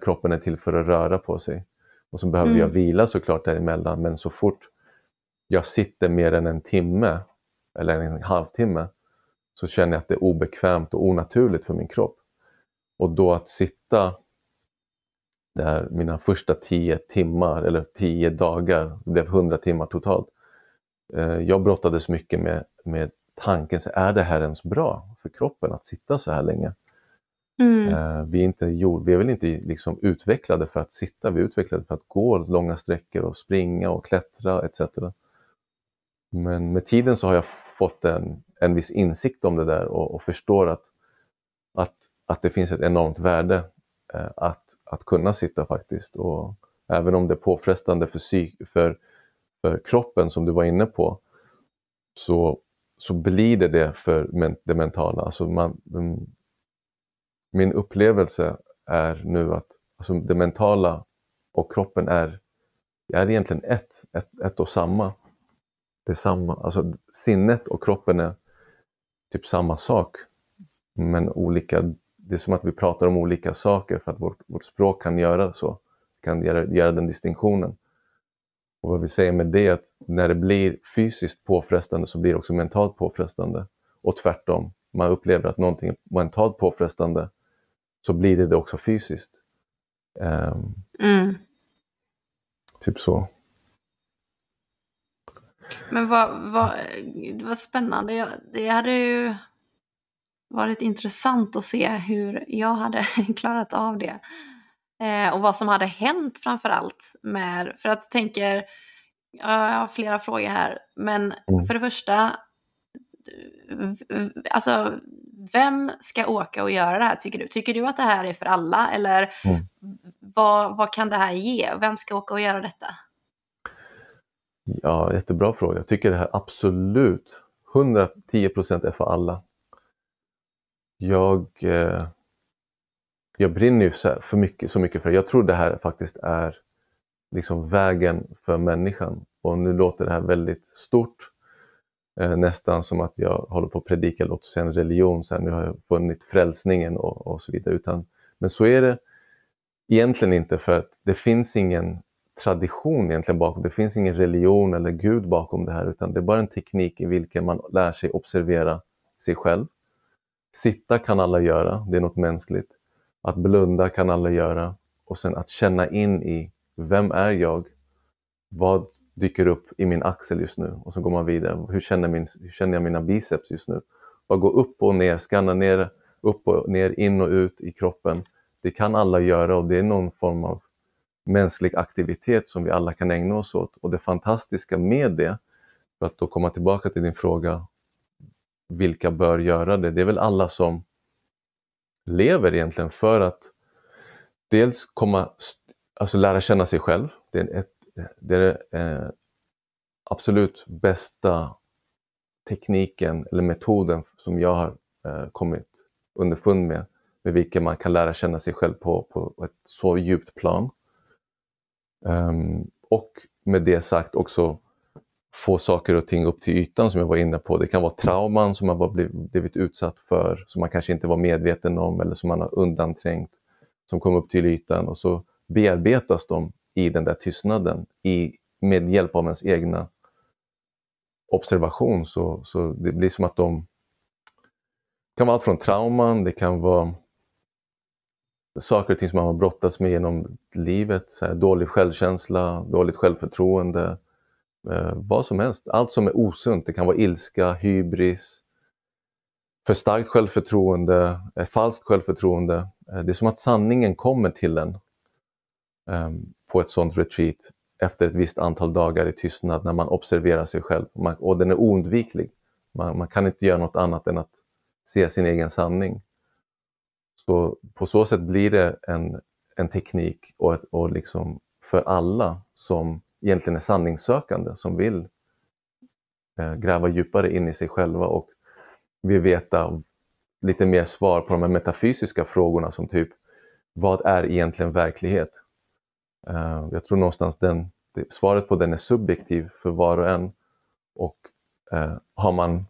Kroppen är till för att röra på sig. Och så behöver Mm. jag vila såklart däremellan men så fort jag sitter mer än en timme eller en halvtimme så känner jag att det är obekvämt och onaturligt för min kropp. Och då att sitta där mina första tio timmar eller tio dagar, det blev hundra timmar totalt. Eh, Jag brottades mycket med, med tanken, så är det här ens bra för kroppen att sitta så här länge? Mm. Eh, Vi är, inte gjord, vi är väl inte liksom utvecklade för att sitta, vi är utvecklade för att gå långa sträckor och springa och klättra etc. Men med tiden så har jag fått en, en viss insikt om det där och, och förstår att, att, att det finns ett enormt värde eh, att, att kunna sitta faktiskt. Och även om det är påfrestande för, psyk, för, för kroppen som du var inne på så, så blir det det för men, det mentala. Alltså man, mm, min upplevelse är nu att alltså, det mentala och kroppen är, är egentligen ett, ett, ett och samma. Det är samma, alltså sinnet och kroppen är typ samma sak, men olika. Det är som att vi pratar om olika saker för att vårt, vårt språk kan göra så, kan göra, göra den distinktionen. Och vad vi säger med det är att när det blir fysiskt påfrestande så blir det också mentalt påfrestande. Och tvärtom, man upplever att någonting är mentalt påfrestande så blir det det också fysiskt. Um, mm. Typ så. Men vad, vad, vad spännande. Jag, det hade ju varit intressant att se hur jag hade [LAUGHS] klarat av det. Eh, och vad som hade hänt framför allt med, för att tänker, jag har flera frågor här, men mm. för det första, alltså vem ska åka och göra det här tycker du? Tycker du att det här är för alla eller mm. vad, vad kan det här ge? Vem ska åka och göra detta? Ja, jättebra fråga. Jag tycker det här absolut 110 procent är för alla. Jag, eh, jag brinner ju för mycket, så mycket för det. Jag tror det här faktiskt är liksom vägen för människan. Och nu låter det här väldigt stort. Eh, nästan som att jag håller på att predika, låt oss säga en religion, så här, nu har jag funnit frälsningen och, och så vidare. Utan, men så är det egentligen inte för att det finns ingen tradition egentligen bakom, det finns ingen religion eller gud bakom det här utan det är bara en teknik i vilken man lär sig observera sig själv. Sitta kan alla göra, det är något mänskligt. Att blunda kan alla göra och sen att känna in i vem är jag? Vad dyker upp i min axel just nu? Och så går man vidare. Hur känner, min, hur känner jag mina biceps just nu? Bara gå upp och ner, skanna ner, upp och ner, in och ut i kroppen. Det kan alla göra och det är någon form av mänsklig aktivitet som vi alla kan ägna oss åt. Och det fantastiska med det, för att då komma tillbaka till din fråga, vilka bör göra det? Det är väl alla som lever egentligen för att dels komma, alltså lära känna sig själv. Det är, ett, det är eh, absolut bästa tekniken eller metoden som jag har eh, kommit underfund med, med vilken man kan lära känna sig själv på, på ett så djupt plan. Um, och med det sagt också få saker och ting upp till ytan som jag var inne på. Det kan vara trauman som man har blivit utsatt för, som man kanske inte var medveten om eller som man har undanträngt, som kom upp till ytan och så bearbetas de i den där tystnaden i, med hjälp av ens egna observation. Så, så det blir som att de det kan vara allt från trauman, det kan vara saker och ting som man har brottats med genom livet. Så här, dålig självkänsla, dåligt självförtroende, eh, vad som helst. Allt som är osunt. Det kan vara ilska, hybris, för starkt självförtroende, eh, falskt självförtroende. Eh, det är som att sanningen kommer till en eh, på ett sånt retreat efter ett visst antal dagar i tystnad när man observerar sig själv. Man, och den är oundviklig. Man, man kan inte göra något annat än att se sin egen sanning. Så på så sätt blir det en, en teknik och, och liksom för alla som egentligen är sanningssökande, som vill eh, gräva djupare in i sig själva och vill veta lite mer svar på de här metafysiska frågorna som typ vad är egentligen verklighet? Eh, jag tror någonstans den, det, svaret på den är subjektiv för var och en och eh, har man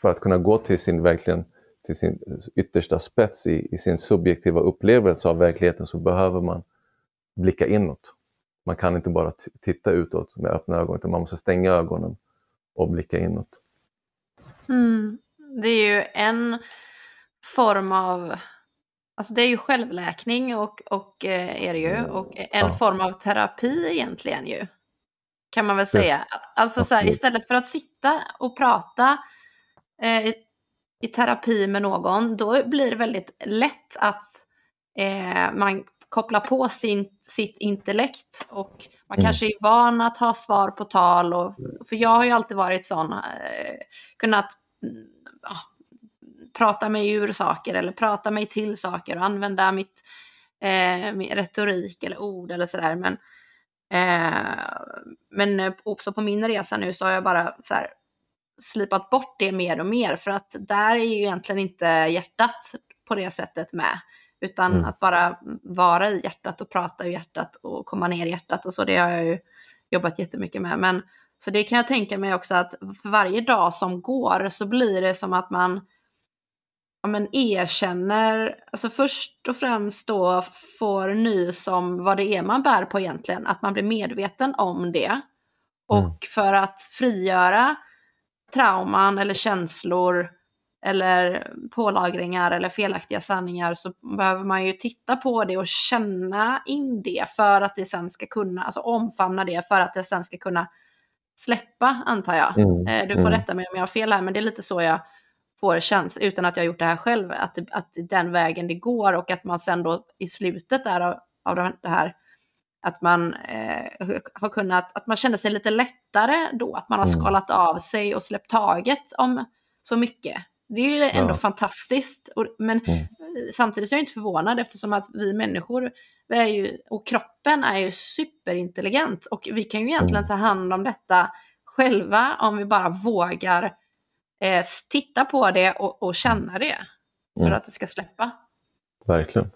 för att kunna gå till sin verkligen till sin yttersta spets i, i, sin subjektiva upplevelse av verkligheten så behöver man blicka inåt. Man kan inte bara titta utåt med öppna ögon utan man måste stänga ögonen och blicka inåt. Mm. Det är ju en form av, alltså det är ju självläkning och, och eh, är det ju, och en ja. form av terapi egentligen ju. Kan man väl säga. Alltså så här, istället för att sitta och prata eh, i terapi med någon, då blir det väldigt lätt att eh, man kopplar på sin, sitt intellekt och man mm. kanske är van att ha svar på tal. Och, för jag har ju alltid varit sån, eh, kunnat ja, prata mig ur saker eller prata mig till saker och använda mitt, eh, min retorik eller ord eller sådär. Men, eh, men också på min resa nu så har jag bara så här, slipat bort det mer och mer för att där är ju egentligen inte hjärtat på det sättet med. Utan mm. att bara vara i hjärtat och prata ur hjärtat och komma ner i hjärtat och så. Det har jag ju jobbat jättemycket med. Men, så det kan jag tänka mig också att för varje dag som går så blir det som att man ja, men erkänner, alltså först och främst då får nys om vad det är man bär på egentligen, att man blir medveten om det. Mm. Och mm. för att frigöra trauman eller känslor eller pålagringar eller felaktiga sanningar så behöver man ju titta på det och känna in det för att det sen ska kunna, alltså omfamna det för att det sen ska kunna släppa antar jag. Mm, eh, du får mm. rätta mig om jag har fel här men det är lite så jag får känsla, utan att jag gjort det här själv, att, det, att den vägen det går och att man sen då i slutet där av, av det här, att man eh, har kunnat, att man känner sig lite lättare då, att man har mm. skalat av sig och släppt taget om så mycket. Det är ju ändå ja. fantastiskt, och, men mm. samtidigt är jag inte förvånad eftersom att vi människor, vi är ju, och kroppen är ju superintelligent och vi kan ju egentligen mm. ta hand om detta själva om vi bara vågar eh, titta på det och, och känna det för mm. att det ska släppa. Verkligen.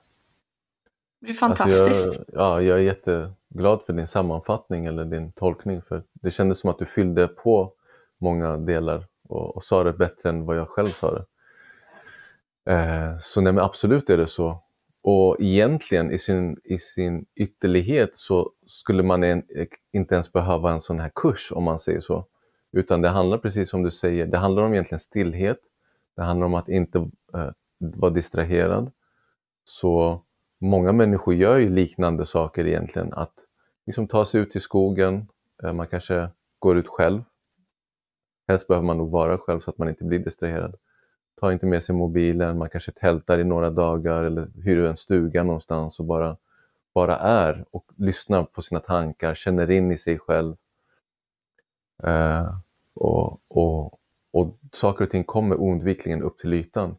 Det är fantastiskt. Alltså jag, ja, jag är jätteglad för din sammanfattning eller din tolkning för det kändes som att du fyllde på många delar och, och sa det bättre än vad jag själv sa det. Eh, så nej men absolut är det så. Och egentligen i sin, i sin ytterlighet så skulle man en, inte ens behöva en sån här kurs om man säger så. Utan det handlar precis som du säger, det handlar om egentligen stillhet. Det handlar om att inte eh, vara distraherad. Så många människor gör ju liknande saker egentligen. Att liksom ta sig ut i skogen, eh, man kanske går ut själv. Helst behöver man nog vara själv så att man inte blir distraherad. Ta inte med sig mobilen, man kanske tältar i några dagar eller hyr en stuga någonstans och bara, bara är och lyssnar på sina tankar, känner in i sig själv Eh, och, och, och saker och ting kommer oundvikligen upp till ytan.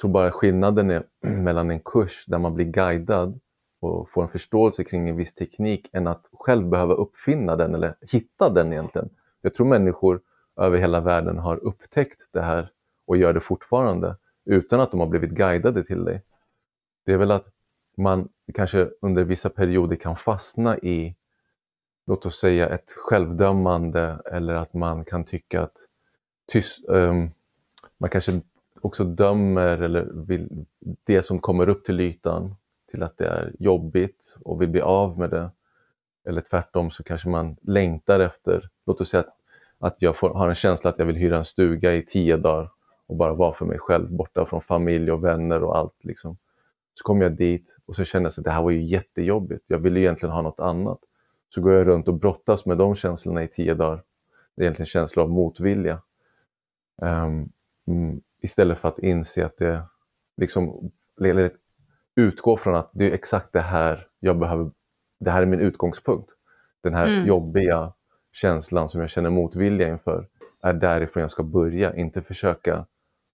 Jag tror bara skillnaden är [CLEARS THROAT] mellan en kurs där man blir guidad och får en förståelse kring en viss teknik än att själv behöva uppfinna den eller hitta den egentligen. Jag tror människor över hela världen har upptäckt det här och gör det fortfarande utan att de har blivit guidade till det. Det är väl att man kanske under vissa perioder kan fastna i låt oss säga ett självdömande eller att man kan tycka att tyst, um, man kanske också dömer eller vill, det som kommer upp till ytan till att det är jobbigt och vill bli av med det. Eller tvärtom så kanske man längtar efter, låt oss säga att, att jag får, har en känsla att jag vill hyra en stuga i tio dagar och bara vara för mig själv, borta från familj och vänner och allt. Liksom. Så kommer jag dit och så känner jag att det här var ju jättejobbigt. Jag ville egentligen ha något annat så går jag runt och brottas med de känslorna i tio dagar. Det är egentligen känslor av motvilja. Um, istället för att inse att det liksom, eller utgå från att det är exakt det här jag behöver, det här är min utgångspunkt. Den här mm. jobbiga känslan som jag känner motvilja inför är därifrån jag ska börja, inte försöka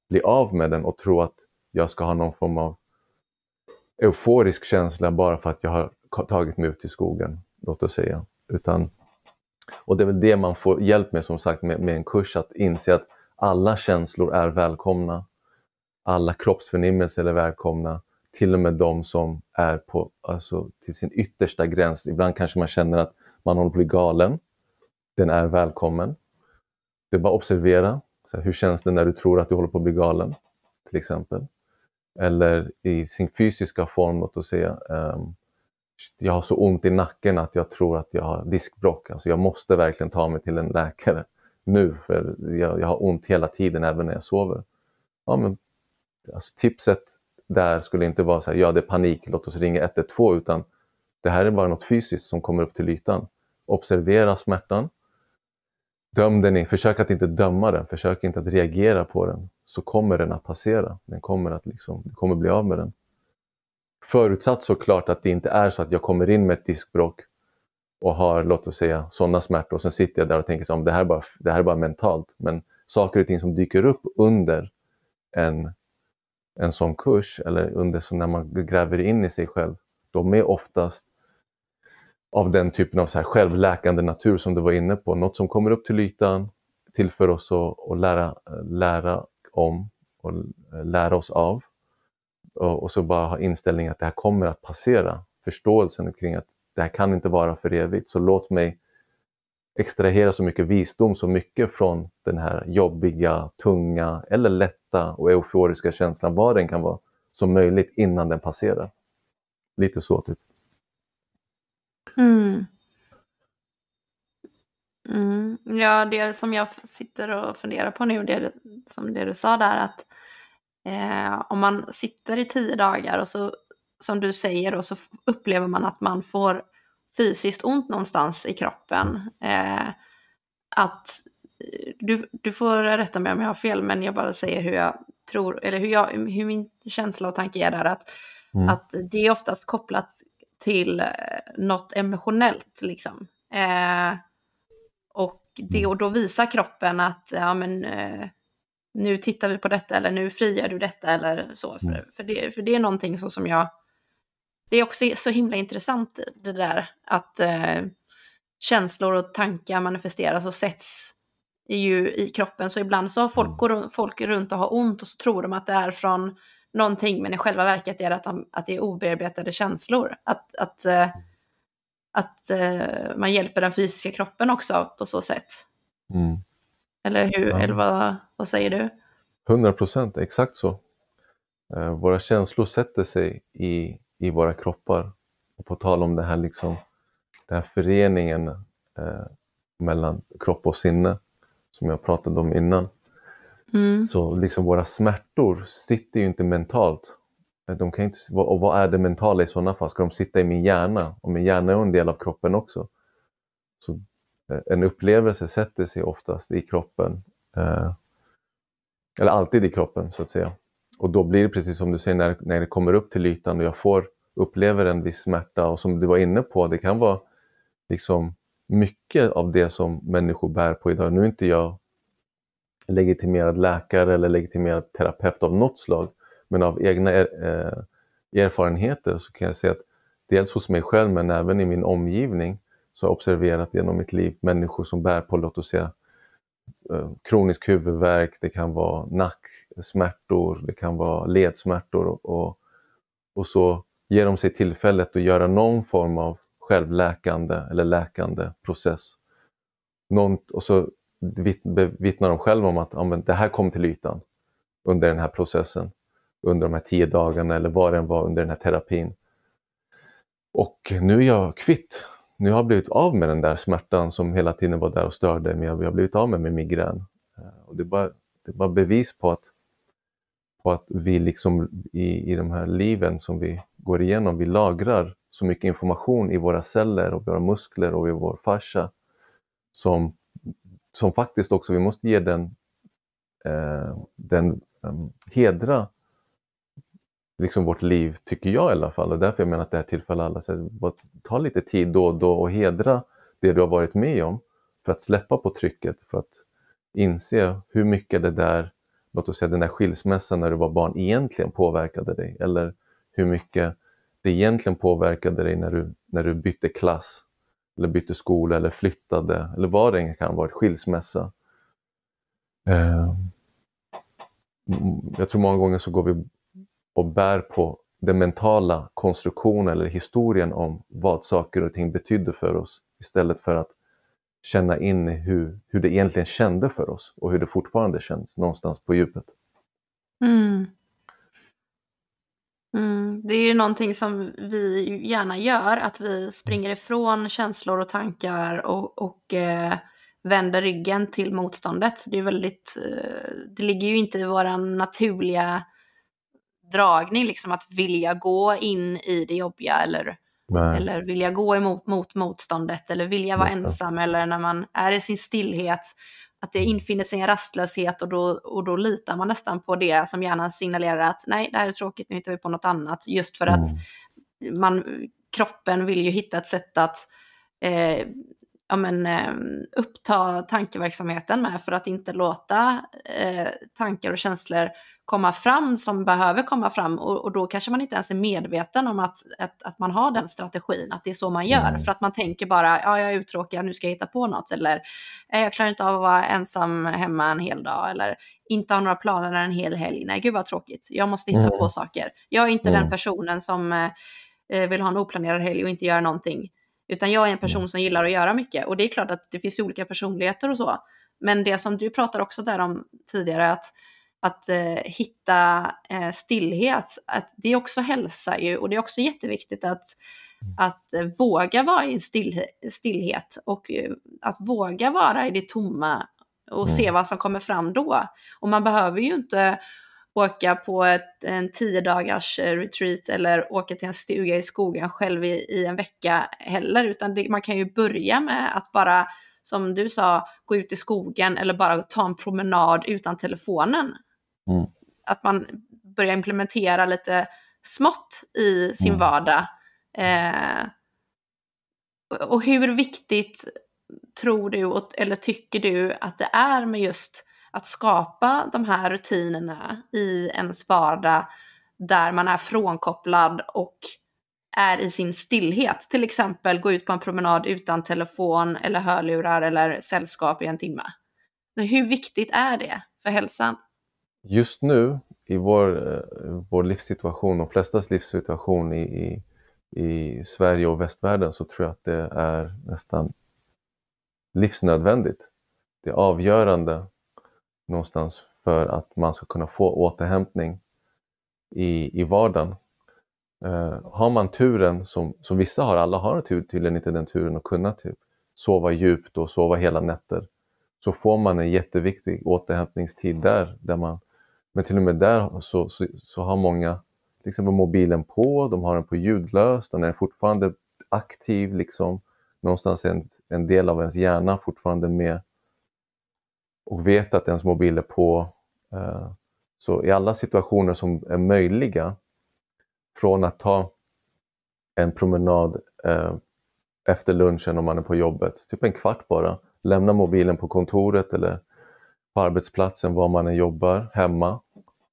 bli av med den och tro att jag ska ha någon form av euforisk känsla bara för att jag har tagit mig ut i skogen låt oss säga. Utan, och det är väl det man får hjälp med som sagt med, med en kurs, att inse att alla känslor är välkomna. Alla kroppsförnimmelser är välkomna. Till och med de som är på, alltså, till sin yttersta gräns. Ibland kanske man känner att man håller på att bli galen. Den är välkommen. Det är bara att observera. Så här, hur känns det när du tror att du håller på att bli galen? Till exempel. Eller i sin fysiska form, låt oss säga. Um, jag har så ont i nacken att jag tror att jag har diskbråck. Alltså jag måste verkligen ta mig till en läkare nu för jag, jag har ont hela tiden även när jag sover. Ja, men, alltså, tipset där skulle inte vara så här, ja det är panik, låt oss ringa 112 utan det här är bara något fysiskt som kommer upp till ytan. Observera smärtan. Döm den in, försök att inte döma den, försök inte att reagera på den. Så kommer den att passera. Den kommer att liksom, du kommer bli av med den. Förutsatt såklart att det inte är så att jag kommer in med ett diskbråck och har, låt oss säga, sådana smärtor och sen sitter jag där och tänker att det, här är bara, det här är bara mentalt. Men saker och ting som dyker upp under en, en sån kurs eller under så när man gräver in i sig själv, de är oftast av den typen av så här självläkande natur som du var inne på. Något som kommer upp till ytan, till för oss att, att lära, lära om och lära oss av och, och så bara ha inställningen att det här kommer att passera. Förståelsen kring att det här kan inte vara för evigt. Så låt mig extrahera så mycket visdom, så mycket från den här jobbiga, tunga eller lätta och euforiska känslan, vad den kan vara, som möjligt innan den passerar. Lite så typ. Mm. Mm. Ja, det som jag sitter och funderar på nu, det som det du sa där, att eh, om man sitter i tio dagar och så, som du säger, och så upplever man att man får fysiskt ont någonstans i kroppen. Eh, att du, du får rätta mig om jag har fel, men jag bara säger hur jag tror, eller hur, jag, hur min känsla och tanke är där, att, mm. att det är oftast kopplat till eh, något emotionellt liksom. Eh, och, det, mm. och då visar kroppen att ja, men, eh, nu tittar vi på detta eller nu frigör du detta eller så. För, mm. för, det, för det är någonting så som jag... Det är också så himla intressant det där att eh, känslor och tankar manifesteras och sätts ju i kroppen. Så ibland så har folk, mm. går folk runt och har ont och så tror de att det är från någonting, men i själva verket är det att, de, att det är obearbetade känslor. Att, att, eh, att eh, man hjälper den fysiska kroppen också på så sätt. Mm. Eller hur? Ja. Eller vad, vad säger du? 100 procent, exakt så. Eh, våra känslor sätter sig i, i våra kroppar. Och på tal om det här, liksom, den här föreningen eh, mellan kropp och sinne som jag pratade om innan. Mm. Så liksom våra smärtor sitter ju inte mentalt. De kan inte, och vad är det mentala i sådana fall? Ska de sitta i min hjärna? Och min hjärna är en del av kroppen också. Så eh, en upplevelse sätter sig oftast i kroppen. Eh, eller alltid i kroppen så att säga. Och då blir det precis som du säger när, när det kommer upp till ytan och jag får upplever en viss smärta och som du var inne på, det kan vara liksom mycket av det som människor bär på idag. Nu är inte jag legitimerad läkare eller legitimerad terapeut av något slag, men av egna er, eh, erfarenheter så kan jag säga att dels hos mig själv men även i min omgivning så har jag observerat genom mitt liv människor som bär på, låt oss säga, Eh, kronisk huvudvärk, det kan vara nacksmärtor, det kan vara ledsmärtor och, och, så ger de sig tillfället att göra någon form av självläkande eller läkande process. Någon, och så vittnar de själva om att ja, men det här kom till ytan under den här processen, under de här tio dagarna eller vad det än var under den här terapin. Och nu är jag kvitt. Nu har jag blivit av med den där smärtan som hela tiden var där och störde mig. Jag har blivit av med min migrän. Eh, och det, är bara, det är bara bevis på att, på att vi liksom i, i de här liven som vi går igenom, vi lagrar så mycket information i våra celler och våra muskler och i vår fascia som som faktiskt också, vi måste ge den, eh, den eh, hedra liksom vårt liv, tycker jag i alla fall. Och därför jag menar att det här tillfaller alla. Så ta lite tid då och då och hedra det du har varit med om för att släppa på trycket, för att inse hur mycket det där, låt oss säga den där skilsmässan när du var barn egentligen påverkade dig. Eller hur mycket det egentligen påverkade dig när du, när du bytte klass eller bytte skola eller flyttade eller vad det än kan vara, skilsmässa. Eh, mm, jag tror många gånger så går vi och bär på den mentala konstruktionen eller historien om vad saker och ting betydde för oss istället för att känna in hur, hur det egentligen kände för oss och hur det fortfarande känns någonstans på djupet. Mm. Mm, det är ju någonting som vi gärna gör, att vi springer ifrån känslor och tankar och, och eh, vänder ryggen till motståndet. Det är väldigt, eh, det ligger ju inte i vår naturliga dragning liksom att vilja gå in i det jobbiga eller, eller vilja gå emot mot motståndet eller vilja vara ensam eller när man är i sin stillhet att det infinner sig en rastlöshet och då, och då litar man nästan på det som hjärnan signalerar att nej, det här är tråkigt, nu hittar vi på något annat. Just för att mm. man, kroppen vill ju hitta ett sätt att eh, ja, men, eh, uppta tankeverksamheten med för att inte låta eh, tankar och känslor komma fram som behöver komma fram och, och, då kanske man inte ens är medveten om att, att, att man har den strategin, att det är så man gör. Mm. För att man tänker bara, ja jag är uttråkad, nu ska jag hitta på något. Eller jag klarar inte av att vara ensam hemma en hel dag. Eller inte ha några planer en hel helg. Nej, gud vad tråkigt. Jag måste hitta mm. på saker. Jag är inte mm. den personen som eh, vill ha en oplanerad helg och inte göra någonting. Utan jag är en person mm. som gillar att göra mycket. Och det är klart att det finns olika personligheter och så. Men det som du pratar också där om tidigare, att, att eh, hitta eh, stillhet, att det är också hälsa ju. Och det är också jätteviktigt att, mm. att eh, våga vara i still, stillhet och eh, att våga vara i det tomma och mm. se vad som kommer fram då. Och man behöver ju inte åka på ett, en tio dagars eh, retreat eller åka till en stuga i skogen själv i, i en vecka heller, utan det, man kan ju börja med att bara, som du sa, gå ut i skogen eller bara ta en promenad utan telefonen. Mm. Att man börjar implementera lite smått i sin mm. vardag. Eh, och hur viktigt tror du, eller tycker du att det är med just att skapa de här rutinerna i ens vardag där man är frånkopplad och är i sin stillhet. Till exempel gå ut på en promenad utan telefon eller hörlurar eller sällskap i en timme. Hur viktigt är det för hälsan? Just nu i vår, eh, vår livssituation, de flestas livssituation i, i, i Sverige och västvärlden så tror jag att det är nästan livsnödvändigt. Det är avgörande någonstans för att man ska kunna få återhämtning i, i vardagen. Eh, har man turen, som, som vissa har, alla har tydligen inte den turen att kunna typ, sova djupt och sova hela nätter, så får man en jätteviktig återhämtningstid där. där man, men till och med där så, så, så har många liksom till exempel mobilen på, de har den på ljudlös, den är fortfarande aktiv, liksom, någonstans en, en del av ens hjärna fortfarande med och vet att ens mobil är på. Eh, så i alla situationer som är möjliga, från att ta en promenad eh, efter lunchen om man är på jobbet, typ en kvart bara, lämna mobilen på kontoret eller på arbetsplatsen var man än jobbar, hemma,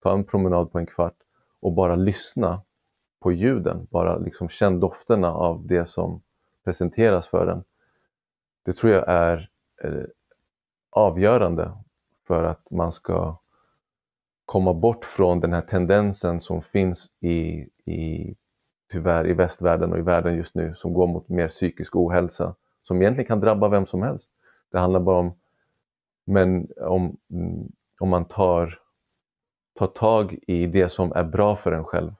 ta en promenad på en kvart och bara lyssna på ljuden, bara liksom känn dofterna av det som presenteras för en. Det tror jag är eh, avgörande för att man ska komma bort från den här tendensen som finns i, i tyvärr i västvärlden och i världen just nu som går mot mer psykisk ohälsa som egentligen kan drabba vem som helst. Det handlar bara om, men om, om man tar, ta tag i det som är bra för en själv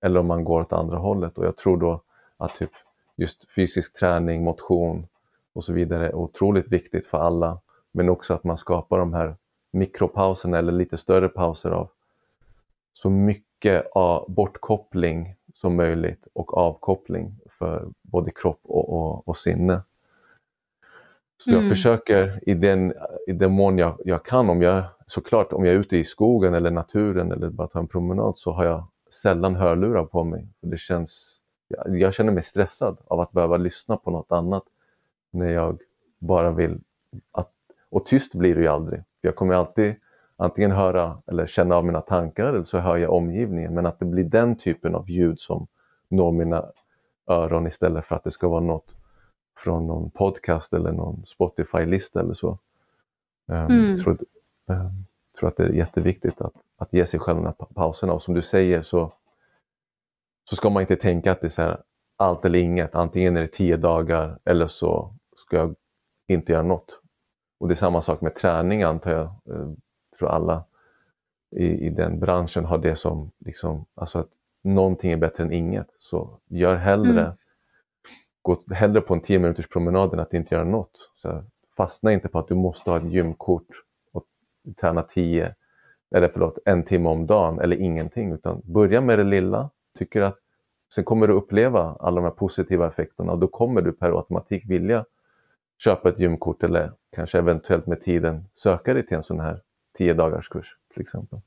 eller om man går åt andra hållet och jag tror då att typ just fysisk träning, motion och så vidare är otroligt viktigt för alla men också att man skapar de här mikropauserna eller lite större pauser av så mycket av bortkoppling som möjligt och avkoppling för både kropp och, och, och sinne. Så jag mm. försöker i den, i den mån jag, jag kan, om jag, såklart om jag är ute i skogen eller naturen eller bara tar en promenad så har jag sällan hörlurar på mig. Det känns, jag, jag känner mig stressad av att behöva lyssna på något annat när jag bara vill att och tyst blir det ju aldrig. Jag kommer alltid antingen höra eller känna av mina tankar eller så hör jag omgivningen. Men att det blir den typen av ljud som når mina öron istället för att det ska vara något från någon podcast eller någon Spotify-lista eller så. Um, mm. tror, um, tror att det är jätteviktigt att, att ge sig själv de här pauserna och som du säger så, så ska man inte tänka att det är så här, allt eller inget. Antingen är det tio dagar eller så ska jag inte göra något. Och det är samma sak med träning antar jag. jag eh, tror alla i, i den branschen har det som liksom, alltså att någonting är bättre än inget. Så gör hellre, mm. Gå hellre på en 10 minuters promenad än att inte göra något. Så fastna inte på att du måste ha ett gymkort och träna 10 eller förlåt, en timme om dagen eller ingenting. Utan börja med det lilla. Tycker att, sen kommer du uppleva alla de här positiva effekterna och då kommer du per automatik vilja köpa ett gymkort eller kanske eventuellt med tiden söka dig till en sån här 10 dagars kurs till exempel.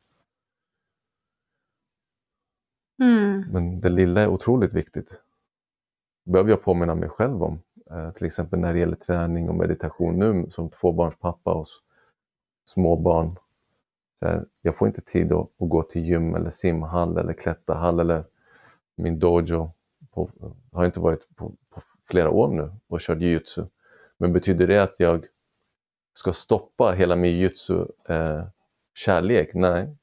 Mm. Men det lilla är otroligt viktigt. Det behöver jag påminna mig själv om. Eh, till exempel när det gäller träning och meditation nu som tvåbarnspappa och småbarn. så här, jag får inte tid att, att, gå till gym eller simhall eller klätterhall eller min dojo. På, har inte varit på, på flera år nu och kört jujutsu. Men betyder det att jag ska stoppa hela min jujutsu eh, kärlek? Nej.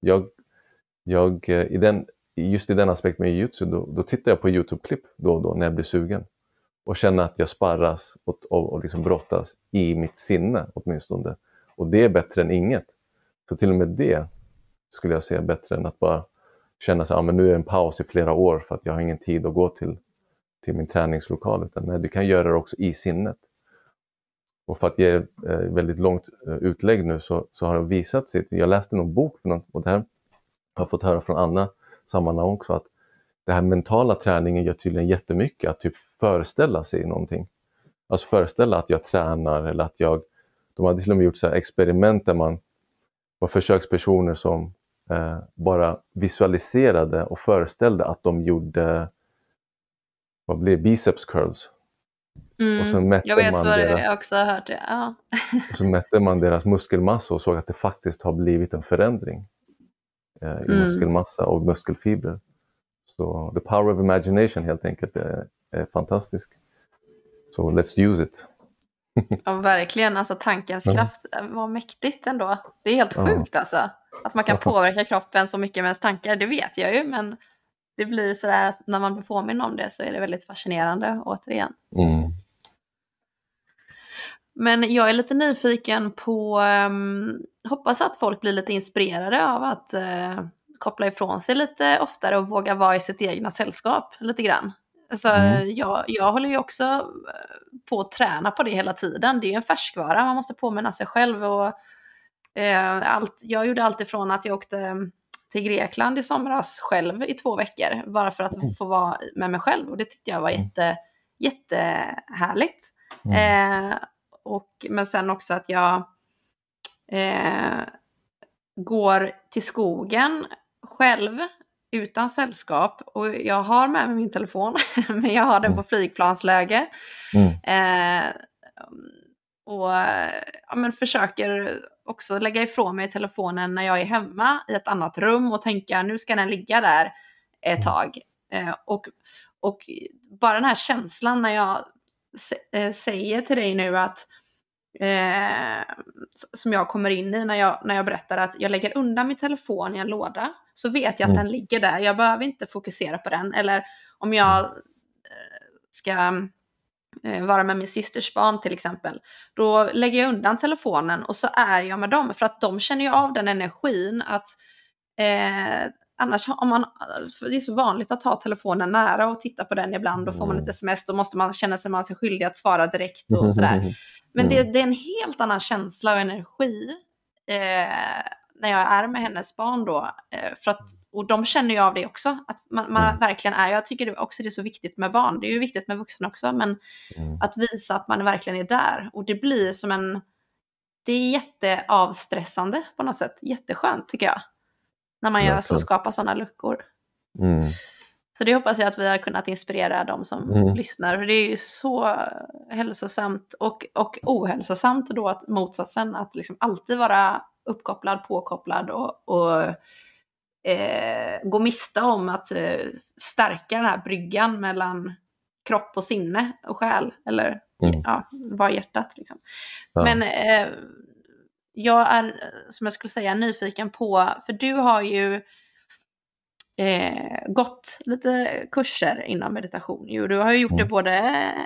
Jag, jag, eh, i den, just i den aspekten med jujutsu, då, då tittar jag på Youtube-klipp då och då när jag blir sugen och känner att jag sparras och, och, och liksom brottas i mitt sinne åtminstone. Och det är bättre än inget. Så till och med det skulle jag säga bättre än att bara känna att ah, nu är det en paus i flera år för att jag har ingen tid att gå till, till min träningslokal. Utan nej, du kan göra det också i sinnet. Och för att ge ett eh, väldigt långt eh, utlägg nu så, så har det visat sig, jag läste någon bok och det här har jag fått höra från Anna sammanhang också, att det här mentala träningen gör tydligen jättemycket, att typ föreställa sig någonting. Alltså föreställa att jag tränar eller att jag... De hade till och med gjort så experiment där man var försökspersoner som eh, bara visualiserade och föreställde att de gjorde vad blir biceps curls. Mm, och så mätte jag vet man vad deras, jag också har hört det. Ja. och så mätte man deras muskelmassa och såg att det faktiskt har blivit en förändring eh, i mm. muskelmassa och muskelfibrer. Så the power of imagination helt enkelt är, är fantastisk. Så let's use it. [LAUGHS] ja, verkligen. Alltså tankens ja. kraft var mäktigt ändå. Det är helt sjukt alltså. Att man kan påverka kroppen så mycket med ens tankar, det vet jag ju. Men det blir sådär att när man blir påminn om det så är det väldigt fascinerande återigen. Mm. Men jag är lite nyfiken på, um, hoppas att folk blir lite inspirerade av att uh, koppla ifrån sig lite oftare och våga vara i sitt egna sällskap lite grann. Alltså, mm. jag, jag håller ju också eh, på att träna på det hela tiden. Det är ju en färskvara, man måste påminna sig själv. Och, eh, allt, jag gjorde allt ifrån att jag åkte till Grekland i somras själv i två veckor, bara för att mm. få vara med mig själv. Och det tyckte jag var mm. jätte, jättehärligt. Mm. Eh, och, men sen också att jag eh, går till skogen själv utan sällskap och jag har med mig min telefon, [LAUGHS] men jag har den på mm. flygplansläge. Mm. Eh, och ja, men försöker också lägga ifrån mig telefonen när jag är hemma i ett annat rum och tänka nu ska den ligga där ett mm. tag. Eh, och, och bara den här känslan när jag säger till dig nu att eh, som jag kommer in i när jag, när jag berättar att jag lägger undan min telefon i en låda så vet jag att mm. den ligger där. Jag behöver inte fokusera på den. Eller om jag mm. eh, ska eh, vara med min systers barn till exempel, då lägger jag undan telefonen och så är jag med dem för att de känner ju av den energin att eh, annars om man, det är så vanligt att ha telefonen nära och titta på den ibland, då får man ett mm. sms, då måste man känna sig man sig skyldig att svara direkt och [LAUGHS] sådär. Men det, det, är en helt annan känsla och energi eh, när jag är med hennes barn då. Eh, för att, och de känner ju av det också, att man, man mm. verkligen är, jag tycker det också det är så viktigt med barn, det är ju viktigt med vuxna också, men mm. att visa att man verkligen är där. Och det blir som en, det är jätteavstressande på något sätt, jätteskönt tycker jag. När man gör så, skapar sådana luckor. Mm. Så det hoppas jag att vi har kunnat inspirera de som mm. lyssnar. För det är ju så hälsosamt och, och ohälsosamt då att motsatsen, att liksom alltid vara uppkopplad, påkopplad och, och eh, gå miste om att eh, stärka den här bryggan mellan kropp och sinne och själ, eller mm. ja, vara hjärtat. Liksom. Ja. Men eh, jag är, som jag skulle säga, nyfiken på, för du har ju eh, gått lite kurser inom meditation. Jo, du har ju gjort mm. det både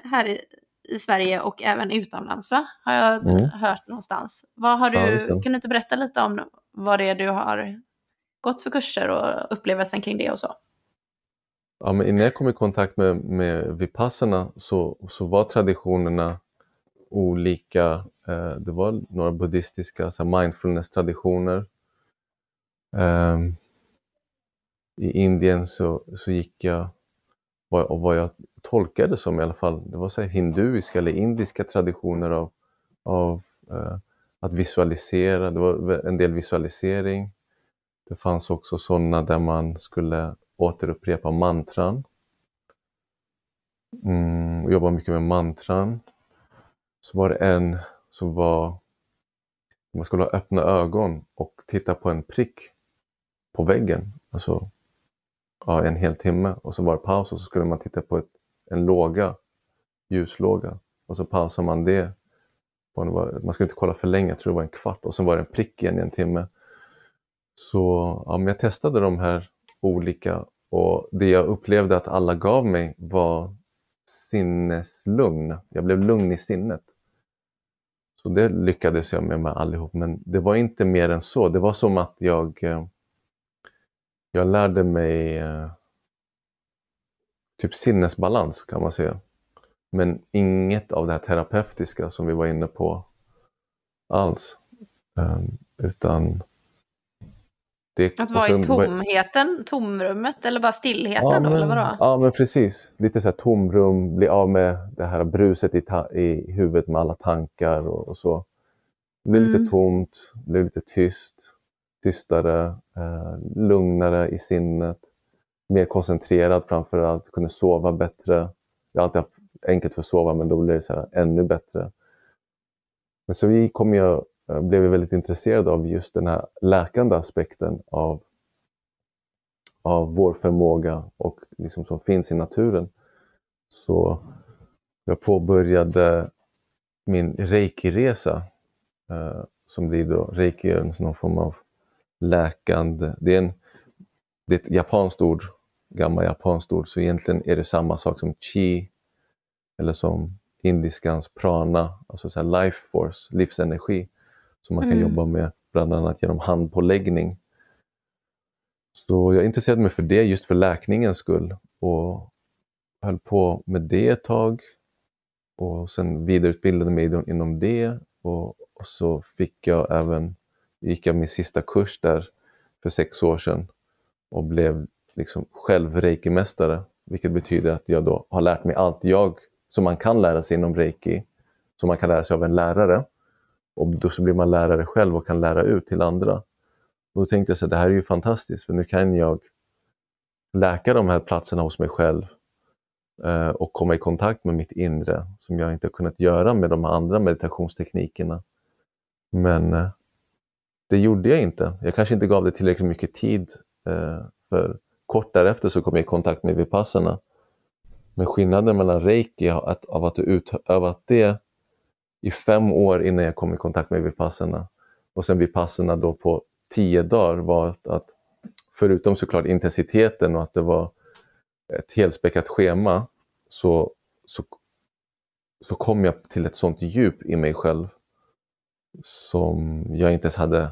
här i, i, Sverige och även utomlands, va? Har jag mm. hört någonstans. Vad har du, ja, kan du inte berätta lite om vad det är du har gått för kurser och upplevelsen kring det och så? Ja, men innan jag kom i kontakt med, med Vipassana så, så var traditionerna olika. Eh, det var några buddhistiska mindfulness-traditioner. Ehm, I Indien så, så gick jag, och vad jag tolkade som i alla fall, det var så hinduiska eller indiska traditioner av, av eh, att visualisera, det var en del visualisering. Det fanns också sådana där man skulle återupprepa mantran. Mm, och jobba mycket med mantran. Så var det en som var man skulle ha öppna ögon och titta på en prick på väggen. Alltså ja, en hel timme och så var det paus och så skulle man titta på ett, en låga, ljuslåga och så pausade man det. Man skulle inte kolla för länge, jag tror det var en kvart och så var det en prick igen i en timme. Så ja, men jag testade de här olika och det jag upplevde att alla gav mig var sinneslugn. Jag blev lugn i sinnet. Så det lyckades jag med, med allihop, men det var inte mer än så. Det var som att jag, eh, jag lärde mig eh, typ sinnesbalans kan man säga. Men inget av det här terapeutiska som vi var inne på alls. Ehm, utan det, att vara i tomheten, tomrummet eller bara stillheten ja, då? Men, eller vadå? Ja men precis, lite så här tomrum, bli av med det här bruset i, i huvudet med alla tankar och, och så. Det blir mm. lite tomt, det blir lite tyst, tystare, eh, lugnare i sinnet, mer koncentrerad framför allt, kunde sova bättre. Jag har alltid haft enkelt för att sova men då blir det så här, ännu bättre. Men så vi kom jag Eh, blev jag väldigt intresserad av just den här läkande aspekten av, av vår förmåga och liksom som finns i naturen. Så jag påbörjade min reiki-resa eh, som blir då, reiki är någon form av läkande, det är, en, det är ett japanskt ord, gammalt japanskt ord, så egentligen är det samma sak som chi eller som indiskans prana, alltså så life force, livsenergi som man kan mm. jobba med, bland annat genom handpåläggning. Så jag intresserade mig för det just för läkningens skull och höll på med det ett tag och sen vidareutbildade mig inom det och, och så fick jag även, gick jag min sista kurs där för sex år sedan och blev liksom själv reiki-mästare, vilket betyder att jag då har lärt mig allt jag som man kan lära sig inom reiki, som man kan lära sig av en lärare. Och då så blir man lärare själv och kan lära ut till andra. Och då tänkte jag att det här är ju fantastiskt för nu kan jag läka de här platserna hos mig själv eh, och komma i kontakt med mitt inre som jag inte har kunnat göra med de andra meditationsteknikerna. Men eh, det gjorde jag inte. Jag kanske inte gav det tillräckligt mycket tid eh, för kort därefter så kom jag i kontakt med Vipassana. Men skillnaden mellan reiki att, av att du utövat det i fem år innan jag kom i kontakt med Vipassana. Och sen Vipassana då på tio dagar var att, förutom såklart intensiteten och att det var ett helspäckat schema så, så, så kom jag till ett sånt djup i mig själv som jag inte ens hade,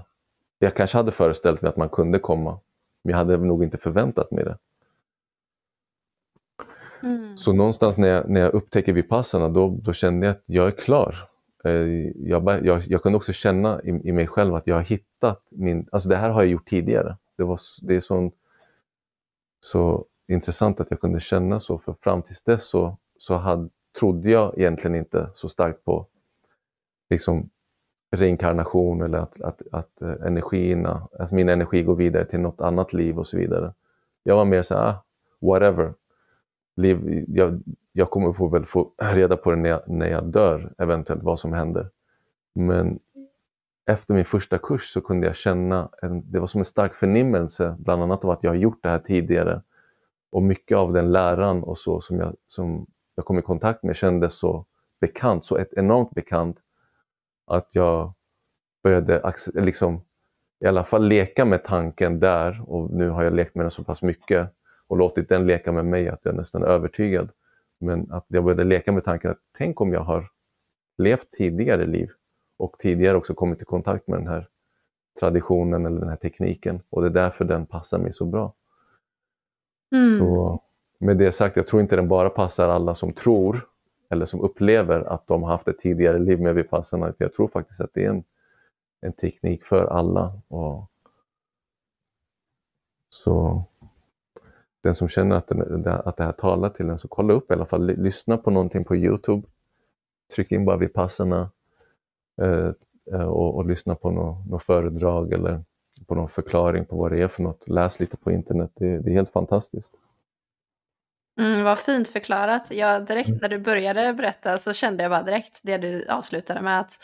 jag kanske hade föreställt mig att man kunde komma, men jag hade nog inte förväntat mig det. Mm. Så någonstans när jag, när jag upptäcker Vipassana då, då kände jag att jag är klar. Eh, jag, jag, jag kunde också känna i, i, mig själv att jag har hittat min, alltså det här har jag gjort tidigare. Det, var, det är så, så intressant att jag kunde känna så, för fram tills dess så, så hade, trodde jag egentligen inte så starkt på liksom, reinkarnation eller att, att, att eh, energierna, att min energi går vidare till något annat liv och så vidare. Jag var mer så här, ah, whatever. Liv, jag, jag kommer få väl få reda på det när jag, när jag dör, eventuellt vad som händer. Men efter min första kurs så kunde jag känna, en, det var som en stark förnimmelse, bland annat av att jag har gjort det här tidigare. Och mycket av den läran och så som jag, som jag kom i kontakt med kändes så bekant, så ett enormt bekant att jag började liksom, i alla fall leka med tanken där och nu har jag lekt med den så pass mycket och låtit den leka med mig att jag är nästan övertygad men att jag började leka med tanken att tänk om jag har levt tidigare liv och tidigare också kommit i kontakt med den här traditionen eller den här tekniken och det är därför den passar mig så bra. Mm. Så, med det sagt, jag tror inte den bara passar alla som tror eller som upplever att de har haft ett tidigare liv med Vipassana. Jag tror faktiskt att det är en, en teknik för alla. Och, så den som känner att, den, att det här talar till en, så kolla upp i alla fall, lyssna på någonting på Youtube. Tryck in bara Vipassana eh, eh, och, och lyssna på något, något föredrag eller på någon förklaring på vad det är för något. Läs lite på internet, det, det är helt fantastiskt. Mm, vad fint förklarat. Jag, direkt mm. när du började berätta så kände jag bara direkt det du avslutade med att,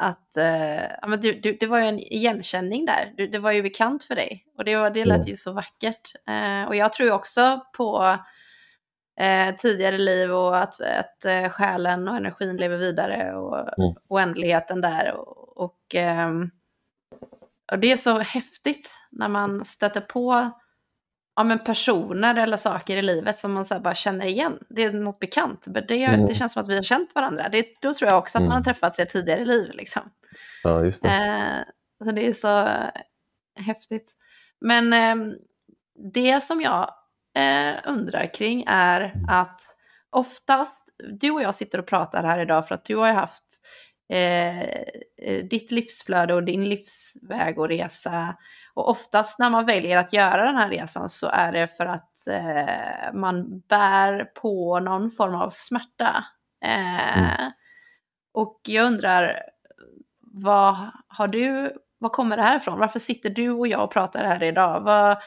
att uh, ja, men du, du, det var ju en igenkänning där. Du, det var ju bekant för dig. Och det, var, det lät ju så vackert. Uh, och jag tror också på uh, tidigare liv och att, att själen och energin lever vidare och mm. oändligheten där. Och, och, um, och det är så häftigt när man stöter på ja, men personer eller saker i livet som man så bara känner igen. Det är något bekant. Det, mm. det känns som att vi har känt varandra. Det, då tror jag också att mm. man har mm. träffats i ett tidigare liv. Liksom. Ja, just det. Eh, så det är så häftigt. Men eh, det som jag eh, undrar kring är att oftast, du och jag sitter och pratar här idag för att du har haft eh, eh, ditt livsflöde och din livsväg och resa och oftast när man väljer att göra den här resan så är det för att eh, man bär på någon form av smärta. Eh, mm. Och jag undrar, vad har du, vad kommer det här ifrån? Varför sitter du och jag och pratar här idag? Vad,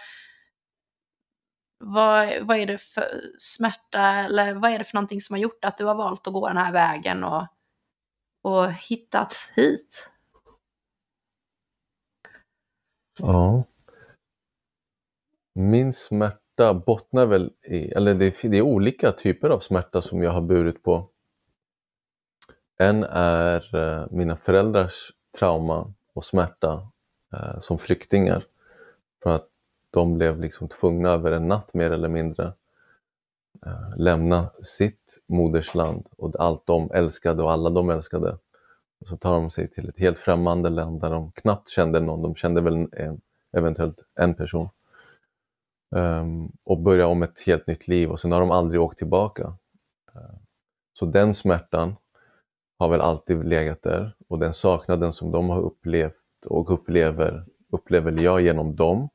vad, vad är det för smärta eller vad är det för någonting som har gjort att du har valt att gå den här vägen och, och hittat hit? Ja. Min smärta bottnar väl i, eller det, det är olika typer av smärta som jag har burit på. En är eh, mina föräldrars trauma och smärta eh, som flyktingar. För att de blev liksom tvungna över en natt mer eller mindre eh, lämna sitt modersland och allt de älskade och alla de älskade och så tar de sig till ett helt främmande land där de knappt kände någon. De kände väl en, eventuellt en person. Um, och börjar om ett helt nytt liv och sen har de aldrig åkt tillbaka. Uh, så den smärtan har väl alltid legat där och den saknaden som de har upplevt och upplever, upplever jag genom dem.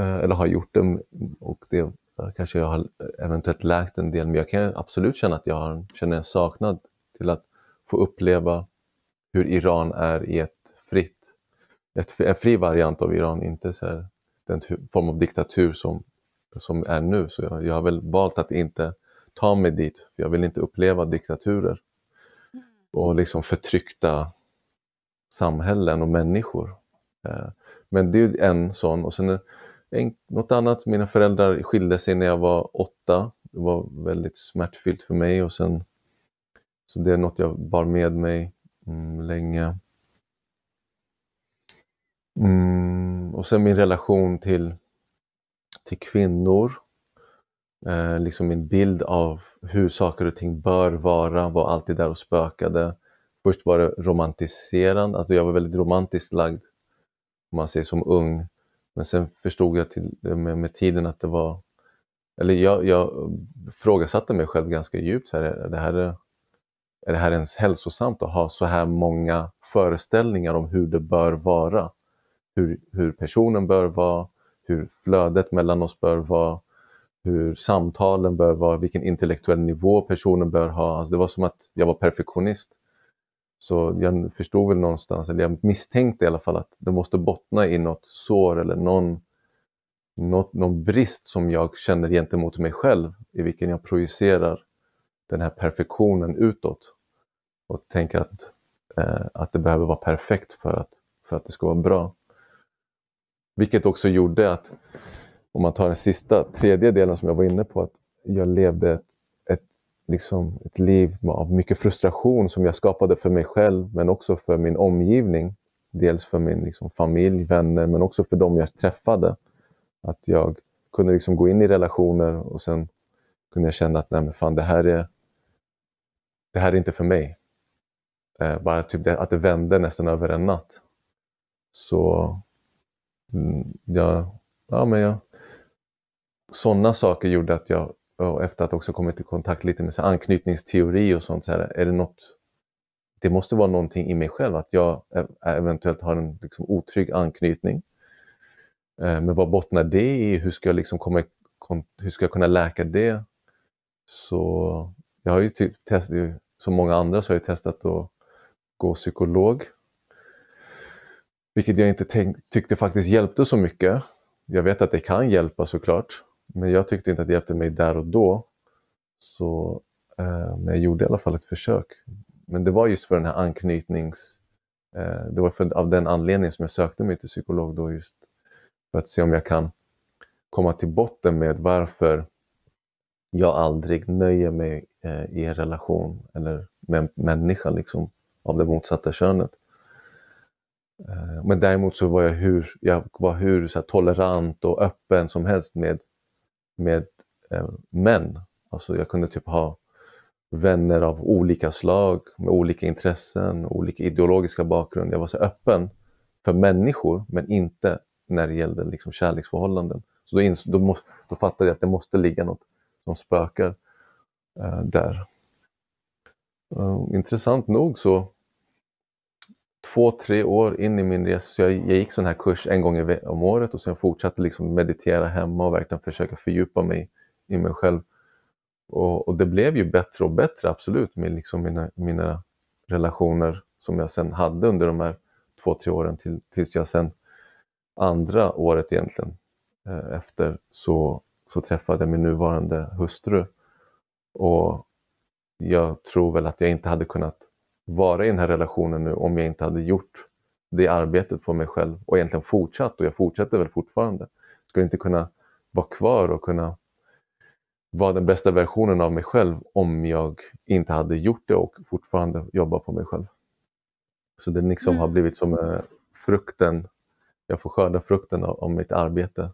Uh, eller har gjort det och det uh, kanske jag har eventuellt läkt en del men jag kan absolut känna att jag har, känner en saknad till att få uppleva hur Iran är i ett fritt, ett, en fri variant av Iran, inte så här, den form av diktatur som, som är nu. Så jag, jag har väl valt att inte ta mig dit, för jag vill inte uppleva diktaturer mm. och liksom förtryckta samhällen och människor. Eh, men det är en sån och sen en, något annat, mina föräldrar skilde sig när jag var åtta. Det var väldigt smärtfyllt för mig och sen så det är något jag bar med mig mm, länge. Mm, och sen min relation till, till kvinnor. Eh, liksom min bild av hur saker och ting bör vara var alltid där och spökade. Först var det romantiserande, alltså jag var väldigt romantiskt lagd om man säger som ung. Men sen förstod jag till, med, med tiden att det var, eller jag, jag frågasatte mig själv ganska djupt. Så här, det här är, är det här ens hälsosamt att ha så här många föreställningar om hur det bör vara? Hur, hur personen bör vara, hur flödet mellan oss bör vara, hur samtalen bör vara, vilken intellektuell nivå personen bör ha. Alltså det var som att jag var perfektionist. Så jag förstod väl någonstans, eller jag misstänkte i alla fall att det måste bottna i något sår eller någon, något, någon brist som jag känner gentemot mig själv i vilken jag projicerar den här perfektionen utåt och tänka att, eh, att det behöver vara perfekt för att, för att det ska vara bra. Vilket också gjorde att, om man tar den sista, tredje delen som jag var inne på, att jag levde ett, ett, liksom ett liv av mycket frustration som jag skapade för mig själv men också för min omgivning. Dels för min liksom, familj, vänner men också för dem jag träffade. Att jag kunde liksom gå in i relationer och sen kunde jag känna att nej men fan det här är, det här är inte för mig. Eh, bara typ det, att det vände nästan över en natt. Så mm, ja, ja, men jag, sådana saker gjorde att jag, efter att också kommit i kontakt lite med så anknytningsteori och sånt, så här, är det något det måste vara någonting i mig själv, att jag e-, eventuellt har en liksom, otrygg anknytning. Eh, men vad bottnar det i? Hur ska jag, liksom komma, hur ska jag kunna läka det? Så jag har ju typ testat, som många andra så har jag testat att gå psykolog. Vilket jag inte tänk, tyckte faktiskt hjälpte så mycket. Jag vet att det kan hjälpa såklart, men jag tyckte inte att det hjälpte mig där och då. Så, eh, men jag gjorde i alla fall ett försök. men det var just för den här anknytnings... Eh, det var för, av den anledningen som jag sökte mig till psykolog då just för att se om jag kan komma till botten med varför jag aldrig nöjer mig eh, i en relation eller med en människa liksom, av det motsatta könet. Eh, men däremot så var jag hur, jag var hur så här, tolerant och öppen som helst med, med eh, män. Alltså jag kunde typ ha vänner av olika slag med olika intressen, olika ideologiska bakgrund. Jag var så öppen för människor men inte när det gällde liksom kärleksförhållanden. Så då, ins- då, måste, då fattade jag att det måste ligga något som spökar eh, där. Eh, intressant nog så två, tre år in i min resa, så jag, jag gick sån här kurs en gång om året och sen fortsatte liksom meditera hemma och verkligen försöka fördjupa mig i mig själv. Och, och det blev ju bättre och bättre absolut med liksom mina, mina relationer som jag sen hade under de här två, tre åren till, tills jag sen andra året egentligen eh, efter så, så träffade jag min nuvarande hustru. Och jag tror väl att jag inte hade kunnat vara i den här relationen nu om jag inte hade gjort det arbetet på mig själv och egentligen fortsatt och jag fortsätter väl fortfarande. Skulle inte kunna vara kvar och kunna vara den bästa versionen av mig själv om jag inte hade gjort det och fortfarande jobba på mig själv. Så det liksom mm. har blivit som eh, frukten, jag får skörda frukten av, av mitt arbete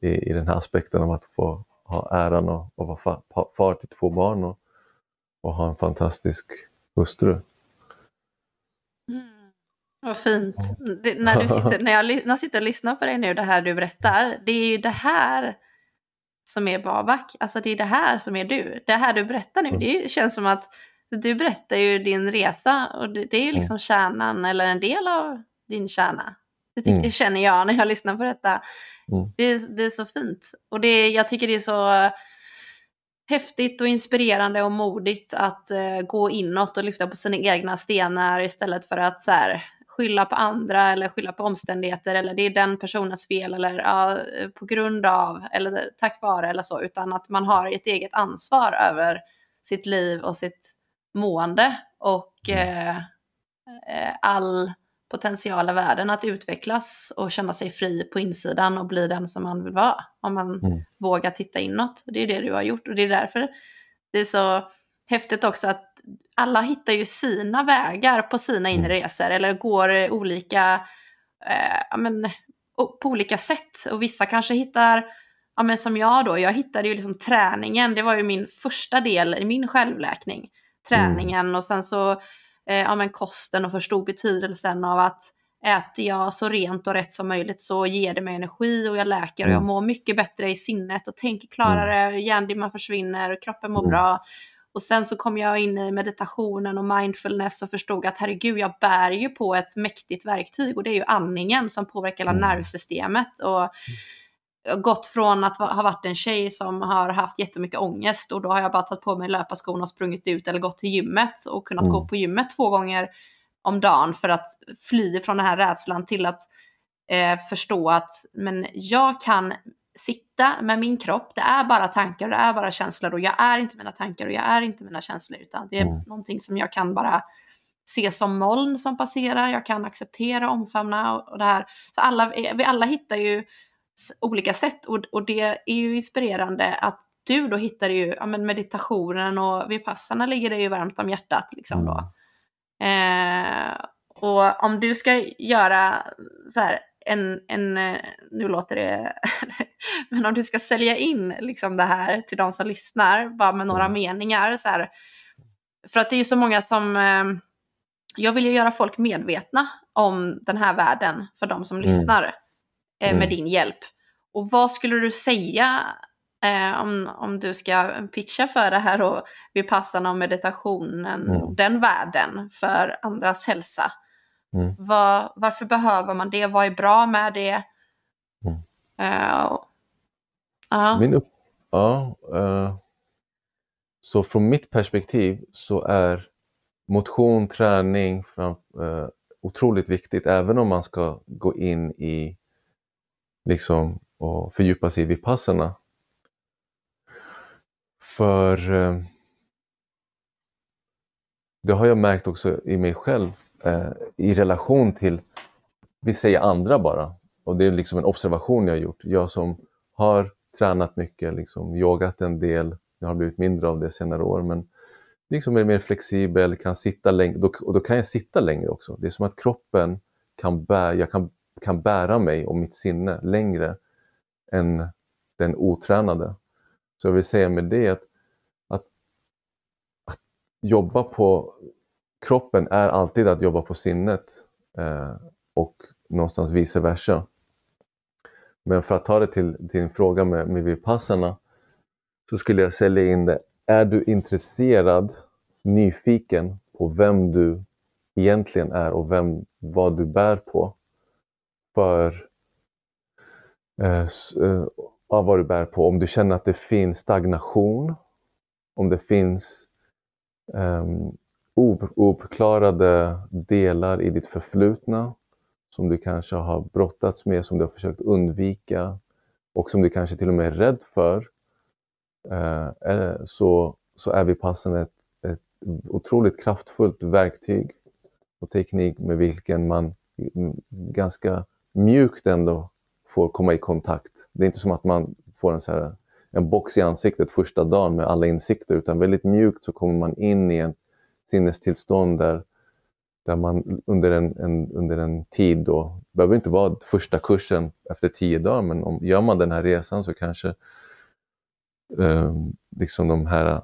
i, i den här aspekten av att få ha äran och, och vara far, far till två barn och, och ha en fantastisk hustru. Mm. Vad fint. Det, när, du sitter, [LAUGHS] när, jag, när jag sitter och lyssnar på dig nu, det här du berättar, det är ju det här som är Babak. Alltså det är det här som är du. Det här du berättar nu, mm. det känns som att du berättar ju din resa och det, det är ju liksom mm. kärnan eller en del av din kärna. Det, tycker, mm. det känner jag när jag lyssnar på detta. Mm. Det, är, det är så fint. Och det, jag tycker det är så häftigt och inspirerande och modigt att uh, gå inåt och lyfta på sina egna stenar istället för att så här, skylla på andra eller skylla på omständigheter eller det är den personens fel eller ja, på grund av eller tack vare eller så, utan att man har ett eget ansvar över sitt liv och sitt mående och mm. eh, eh, all potential i världen att utvecklas och känna sig fri på insidan och bli den som man vill vara. Om man mm. vågar titta inåt. Det är det du har gjort och det är därför det är så häftigt också att alla hittar ju sina vägar på sina mm. inresor eller går olika, eh, men, på olika sätt. Och vissa kanske hittar, ja, men som jag då, jag hittade ju liksom träningen, det var ju min första del i min självläkning. Träningen mm. och sen så eh, ja, men kosten och förstod betydelsen av att äter jag så rent och rätt som möjligt så ger det mig energi och jag läker och jag mm. mår mycket bättre i sinnet och tänker klarare, mm. hjärndimman försvinner, kroppen mår bra. Och sen så kom jag in i meditationen och mindfulness och förstod att herregud, jag bär ju på ett mäktigt verktyg och det är ju andningen som påverkar hela mm. nervsystemet. Och gått från att ha varit en tjej som har haft jättemycket ångest och då har jag bara tagit på mig löparskorna och sprungit ut eller gått till gymmet och kunnat mm. gå på gymmet två gånger om dagen för att fly från den här rädslan till att eh, förstå att men jag kan sitta med min kropp. Det är bara tankar och det är bara känslor och jag är inte mina tankar och jag är inte mina känslor utan det är mm. någonting som jag kan bara se som moln som passerar. Jag kan acceptera, omfamna och, och det här. Så alla, vi alla hittar ju olika sätt och, och det är ju inspirerande att du då hittar ju ja, men meditationen och vipassarna ligger dig ju varmt om hjärtat liksom då. Mm. Eh, och om du ska göra så här en, en, eh, nu låter det, [LAUGHS] men om du ska sälja in liksom det här till de som lyssnar, bara med några mm. meningar så här, för att det är ju så många som, eh, jag vill ju göra folk medvetna om den här världen för de som mm. lyssnar eh, med mm. din hjälp. Och vad skulle du säga eh, om, om du ska pitcha för det här och vipassarna och meditationen, mm. den världen för andras hälsa? Mm. Var, varför behöver man det? Vad är bra med det? Mm. Uh, uh. Min upp, ja, uh, så från mitt perspektiv så är motion, träning fram, uh, otroligt viktigt även om man ska gå in i liksom och fördjupa sig i vipassarna. För eh, det har jag märkt också i mig själv eh, i relation till, vi säger andra bara, och det är liksom en observation jag har gjort. Jag som har tränat mycket, liksom yogat en del, jag har blivit mindre av det senare år, men liksom är mer flexibel, kan sitta längre, och då kan jag sitta längre också. Det är som att kroppen kan bära, jag kan, kan bära mig och mitt sinne längre än den otränade. Så jag vill säga med det att, att, att jobba på kroppen är alltid att jobba på sinnet eh, och någonstans vice versa. Men för att ta det till, till din fråga med, med Vipassana så skulle jag sälja in det. Är du intresserad, nyfiken på vem du egentligen är och vem, vad du bär på för eh, eh vad du bär på. Om du känner att det finns stagnation, om det finns ehm, um, ouppklarade delar i ditt förflutna som du kanske har brottats med, som du har försökt undvika och som du kanske till och med är rädd för, eh, eh, så, så är Vipassana ett, ett otroligt kraftfullt verktyg och teknik med vilken man mm, ganska mjukt ändå får komma i kontakt. Det är inte som att man får en, så här, en box i ansiktet första dagen med alla insikter utan väldigt mjukt så kommer man in i en sinnestillstånd där, där man under en, en, under en tid då, det behöver inte vara första kursen efter tio dagar, men om gör man den här resan så kanske eh, liksom de här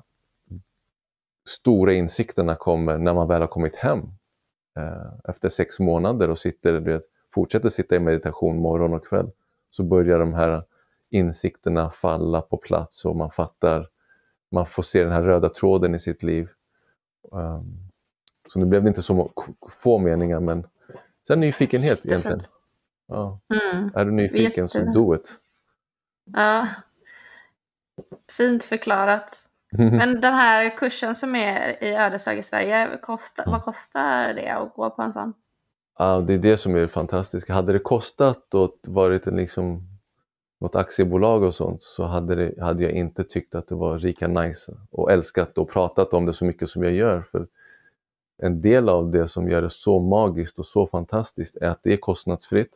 stora insikterna kommer när man väl har kommit hem eh, efter sex månader och sitter, du vet, fortsätter sitta i meditation morgon och kväll så börjar de här insikterna falla på plats och man fattar, man får se den här röda tråden i sitt liv. Um, så nu blev det inte så få meningar men sen nyfikenhet egentligen. Ja. Mm. Är du nyfiken så do it. Ja. Fint förklarat. [LAUGHS] Men den här kursen som är i Ödeshög i Sverige, kostar, vad kostar det att gå på en sån? Ja, det är det som är det fantastiska. Hade det kostat och varit en liksom något aktiebolag och sånt så hade, det, hade jag inte tyckt att det var lika nice och älskat och pratat om det så mycket som jag gör. För en del av det som gör det så magiskt och så fantastiskt är att det är kostnadsfritt.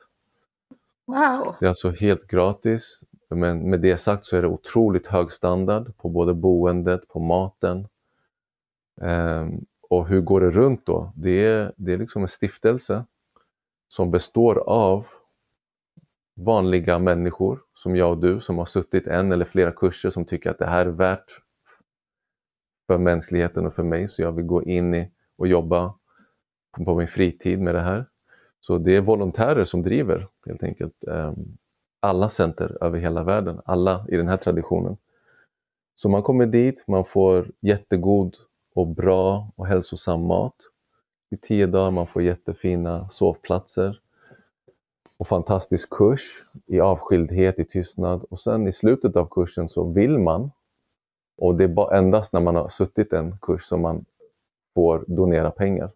Wow! Det är alltså helt gratis. Men med det sagt så är det otroligt hög standard på både boendet, på maten. Um, och hur går det runt då? Det är, det är liksom en stiftelse som består av vanliga människor som jag och du som har suttit en eller flera kurser som tycker att det här är värt för mänskligheten och för mig så jag vill gå in i och jobba på min fritid med det här. Så det är volontärer som driver helt enkelt ehm, alla center över hela världen, alla i den här traditionen. Så man kommer dit, man får jättegod och bra och hälsosam mat i tio dagar, man får jättefina sovplatser och fantastisk kurs i avskildhet, i tystnad och sen i slutet av kursen så vill man och det är bara endast när man har suttit en kurs som man får donera pengar.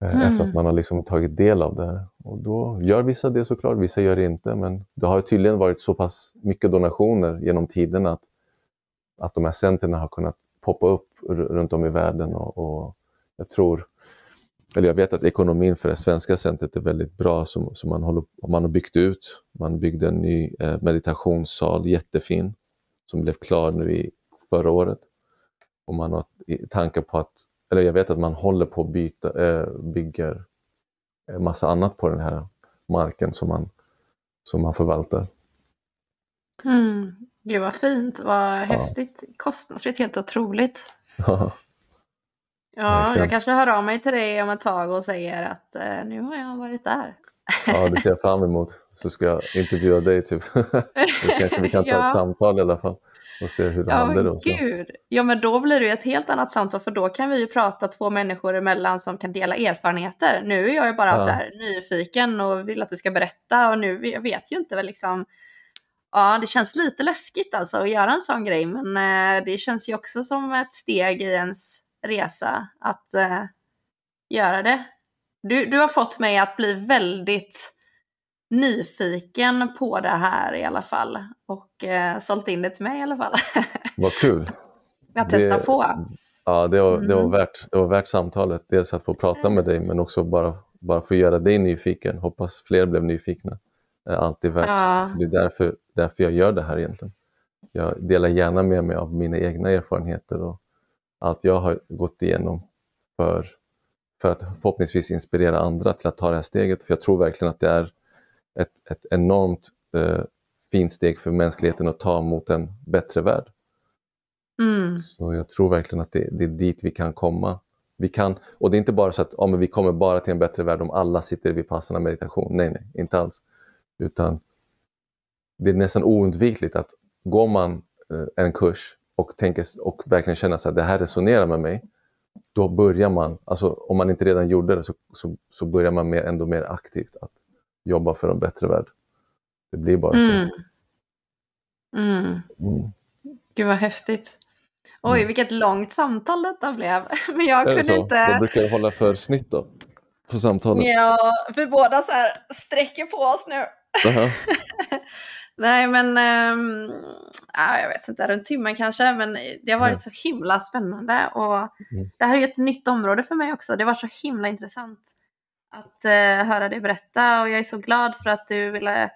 Eh, mm. Efter att man har liksom tagit del av det här. Och då gör vissa det såklart, vissa gör det inte. Men det har tydligen varit så pass mycket donationer genom tiderna att, att de här centren har kunnat poppa upp runt om i världen. Och, och jag tror eller jag vet att ekonomin för det svenska centret är väldigt bra som, som man, håller, man har byggt ut. Man byggde en ny eh, meditationssal, jättefin, som blev klar nu i förra året. Och man har tankar på att, eller jag vet att man håller på att byta, eh, bygger massa annat på den här marken som man, som man förvaltar. Mm. Gud vad fint, vad häftigt. Kostnadsfritt, helt otroligt. Ja, jag kanske hör av mig till dig om ett tag och säger att eh, nu har jag varit där. Ja, det ser jag [LAUGHS] fram emot. Så ska jag intervjua dig typ. [LAUGHS] Då kanske vi kan ta ja. ett samtal i alla fall och se hur det ja, händer. Då, gud. Ja, men då blir det ett helt annat samtal för då kan vi ju prata två människor emellan som kan dela erfarenheter. Nu är jag ju bara ja. så här nyfiken och vill att du ska berätta och nu, jag vet ju inte väl liksom Ja, det känns lite läskigt alltså att göra en sån grej, men eh, det känns ju också som ett steg i ens resa att eh, göra det. Du, du har fått mig att bli väldigt nyfiken på det här i alla fall och eh, sålt in det till mig i alla fall. [LAUGHS] Vad kul! Att testa det, på. Ja, det var, det, var Mm. värt, det var värt samtalet. Dels att få prata med dig men också bara, bara få göra dig nyfiken. Hoppas fler blev nyfikna. Det är alltid värt. Ja, Det är därför, därför jag gör det här egentligen. Jag delar gärna med mig av mina egna erfarenheter och allt jag har gått igenom för, för att förhoppningsvis inspirera andra till att ta det här steget. För jag tror verkligen att det är ett, ett enormt eh, fint steg för mänskligheten att ta mot en bättre värld. mm. Så jag tror verkligen att det, det är dit vi kan komma. Vi kan, och det är inte bara så att ja, men vi kommer bara till en bättre värld om alla sitter vid passande meditation. Nej, nej, inte alls. Utan det är nästan oundvikligt att går man eh, en kurs och, tänker, och verkligen känner att det här resonerar med mig, då börjar man, alltså om man inte redan gjorde det så, så, så börjar man mer, ändå mer aktivt att jobba för en bättre värld. Det blir bara Mm. så. Mm. Mm. Gud vad häftigt. Oj, Mm. vilket långt samtal detta blev. [LAUGHS] Men jag kunde så? inte... Vad brukar hålla för snitt då? På samtalet? Ja, vi båda så här sträcker på oss nu. Jaha. [LAUGHS] Nej men, ja, jag vet inte, runt timmen kanske, men det har varit så himla spännande och Mm. det här är ju ett nytt område för mig också. Det var så himla intressant att eh, höra dig berätta och jag är så glad för att du ville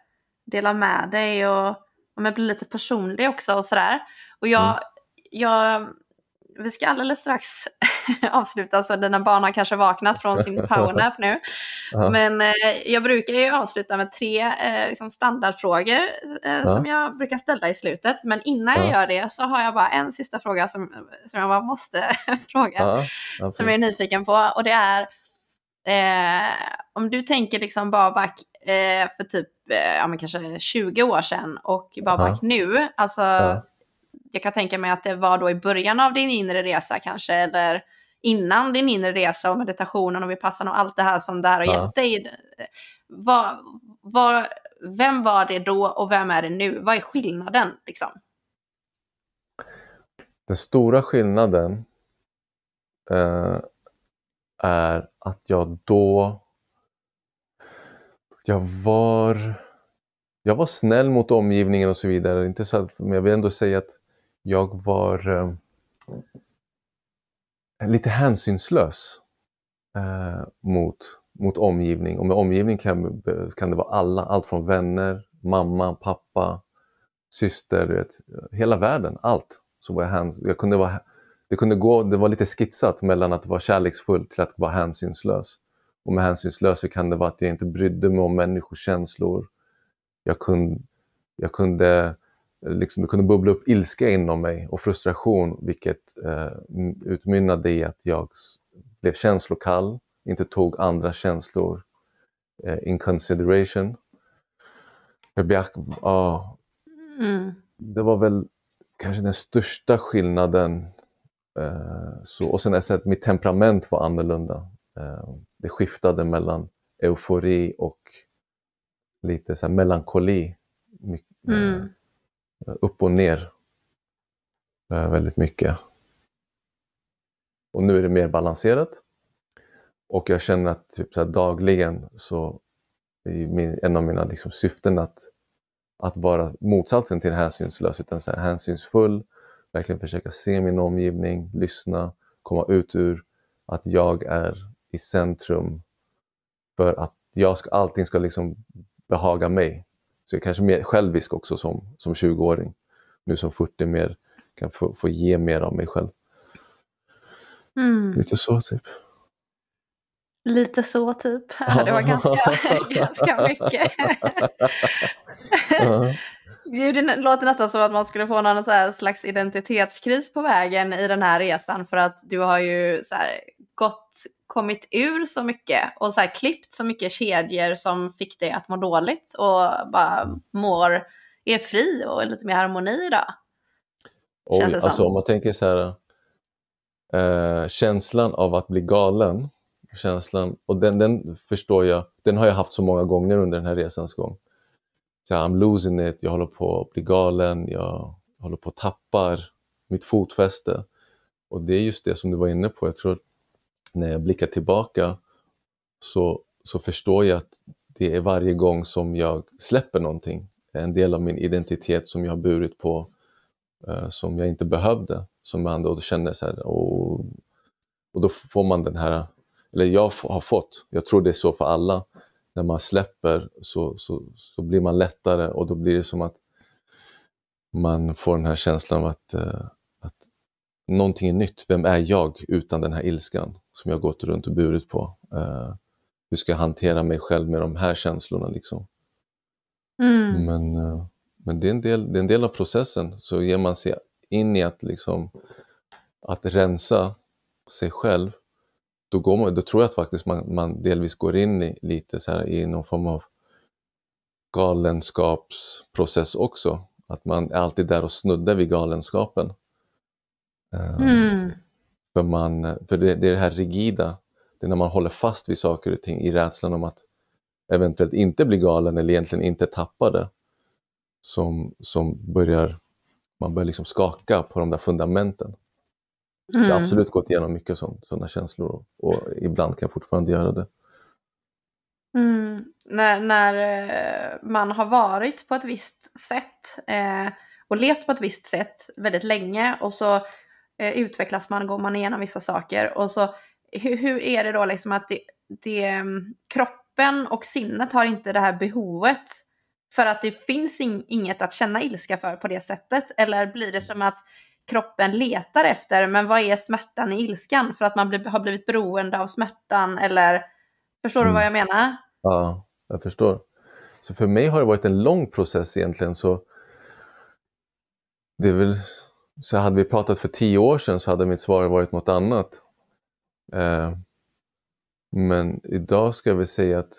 dela med dig och, och bli lite personlig också och sådär. Och jag, Mm. jag, vi ska alldeles strax [LAUGHS] avsluta så dina barn har kanske vaknat från sin powernap nu. [LAUGHS] Ja. Men eh, jag brukar ju avsluta med tre eh, liksom standardfrågor eh, som jag brukar ställa i slutet. Men innan jag Ja. gör det så har jag bara en sista fråga som, som jag bara måste [LAUGHS] fråga. Ja, Som jag är nyfiken på. Och det är eh, om du tänker liksom Babak eh, för typ eh, ja, men kanske 20 år sedan och Babak nu. Alltså, Ja. Jag kan tänka mig att det var då i början av din inre resa kanske. Eller innan din inre resa och meditationen och vipassan och allt det här som det här har Ja. gett dig. Vad, vad, vem var det då och vem är det nu? Vad är skillnaden? Liksom? Den stora skillnaden eh, är att jag då jag var jag var snäll mot omgivningen och så vidare. Inte så att, men jag vill ändå säga att jag var eh, lite hänsynslös eh, mot, mot omgivning. Och med omgivning kan, kan det vara alla, allt från vänner, mamma, pappa, syster, vet, hela världen, allt. Så var jag, häns, jag kunde vara, det kunde gå, det var lite skitsat mellan att vara kärleksfull till att vara hänsynslös. Och med hänsynslös så kan det vara att jag inte brydde mig om människors känslor. Jag kunde, jag kunde, liksom, det kunde bubbla upp ilska inom mig och frustration vilket eh, utmynnade i att jag blev känslokall, inte tog andra känslor eh, in consideration. Jag beak, ja, Mm. det var väl kanske den största skillnaden. Eh, så, och sen har jag sett att mitt temperament var annorlunda. Eh, det skiftade mellan eufori och lite så melankoli. My, Mm upp och ner. Eh, väldigt mycket. Och nu är det mer balanserat. Och jag känner att typ så här, dagligen så är min, en av mina liksom, syften att att vara motsatsen till hänsynslös utan så här, hänsynsfull, verkligen försöka se min omgivning, lyssna, komma ut ur att jag är i centrum för att jag ska, allting ska liksom behaga mig. Så jag är kanske mer självisk också som, som 20-åring. Nu som 40 mer kan få, få ge mer av mig själv. Mm. Lite så typ. Lite så typ. [LAUGHS] Ja, det var ganska, [LAUGHS] ganska mycket. Gud, det låter nästan som att man skulle få någon så slags identitetskris på vägen i den här resan för att du har ju så här gått, kommit ur så mycket och så här klippt så mycket kedjor som fick dig att må dåligt och bara mår, är fri och är lite mer harmoni idag. Oj, Känns det som. alltså om man tänker så här, eh, känslan av att bli galen, känslan, och den, den förstår jag, den har jag haft så många gånger under den här resans gång. Så här, I'm losing it, jag håller på att bli galen, jag håller på att tappa mitt fotfäste. Och det är just det som du var inne på, jag tror när jag blickar tillbaka så, så förstår jag att det är varje gång som jag släpper någonting, en del av min identitet som jag har burit på eh, som jag inte behövde, som jag då känner så här, och, och då får man den här, eller jag har fått, jag tror det är så för alla, när man släpper så, så, så blir man lättare och då blir det som att man får den här känslan av att, eh, att någonting är nytt. Vem är jag utan den här ilskan? Som jag gått runt och burit på? Uh, hur ska jag hantera mig själv med de här känslorna? Liksom? Mm. Men, uh, men det, är en del, det är en del av processen, så ger man sig in i att, liksom, att rensa sig själv, då, går man, då tror jag att faktiskt man, man delvis går in i, lite så här, i någon form av galenskapsprocess också. Att man är alltid där och snuddar vid galenskapen. Ehm, mm. För, man, för det, det är det här rigida, det är när man håller fast vid saker och ting i rädslan om att eventuellt inte bli galen eller egentligen inte tappa det som, som börjar, man börjar liksom skaka på de där fundamenten. Mm. Jag har mm. absolut gått igenom mycket sådana känslor och, och, ibland kan jag fortfarande göra det. Mm. När, när eh, man har varit på ett visst sätt eh, och levt på ett visst sätt väldigt länge och så eh, utvecklas man, går man igenom vissa saker och så hur, hur är det då liksom att det, det, mm, kroppen och sinnet har inte det här behovet för att det finns in, inget att känna ilska för på det sättet eller blir det som att kroppen letar efter, men vad är smärtan i ilskan? För att man bli, har blivit beroende av smärtan eller förstår mm. du vad jag menar? Ja, jag förstår. Så för mig har det varit en lång process egentligen. Så det är väl, så hade vi pratat för tio år sedan så hade mitt svar varit något annat. Eh, men idag ska jag väl säga att,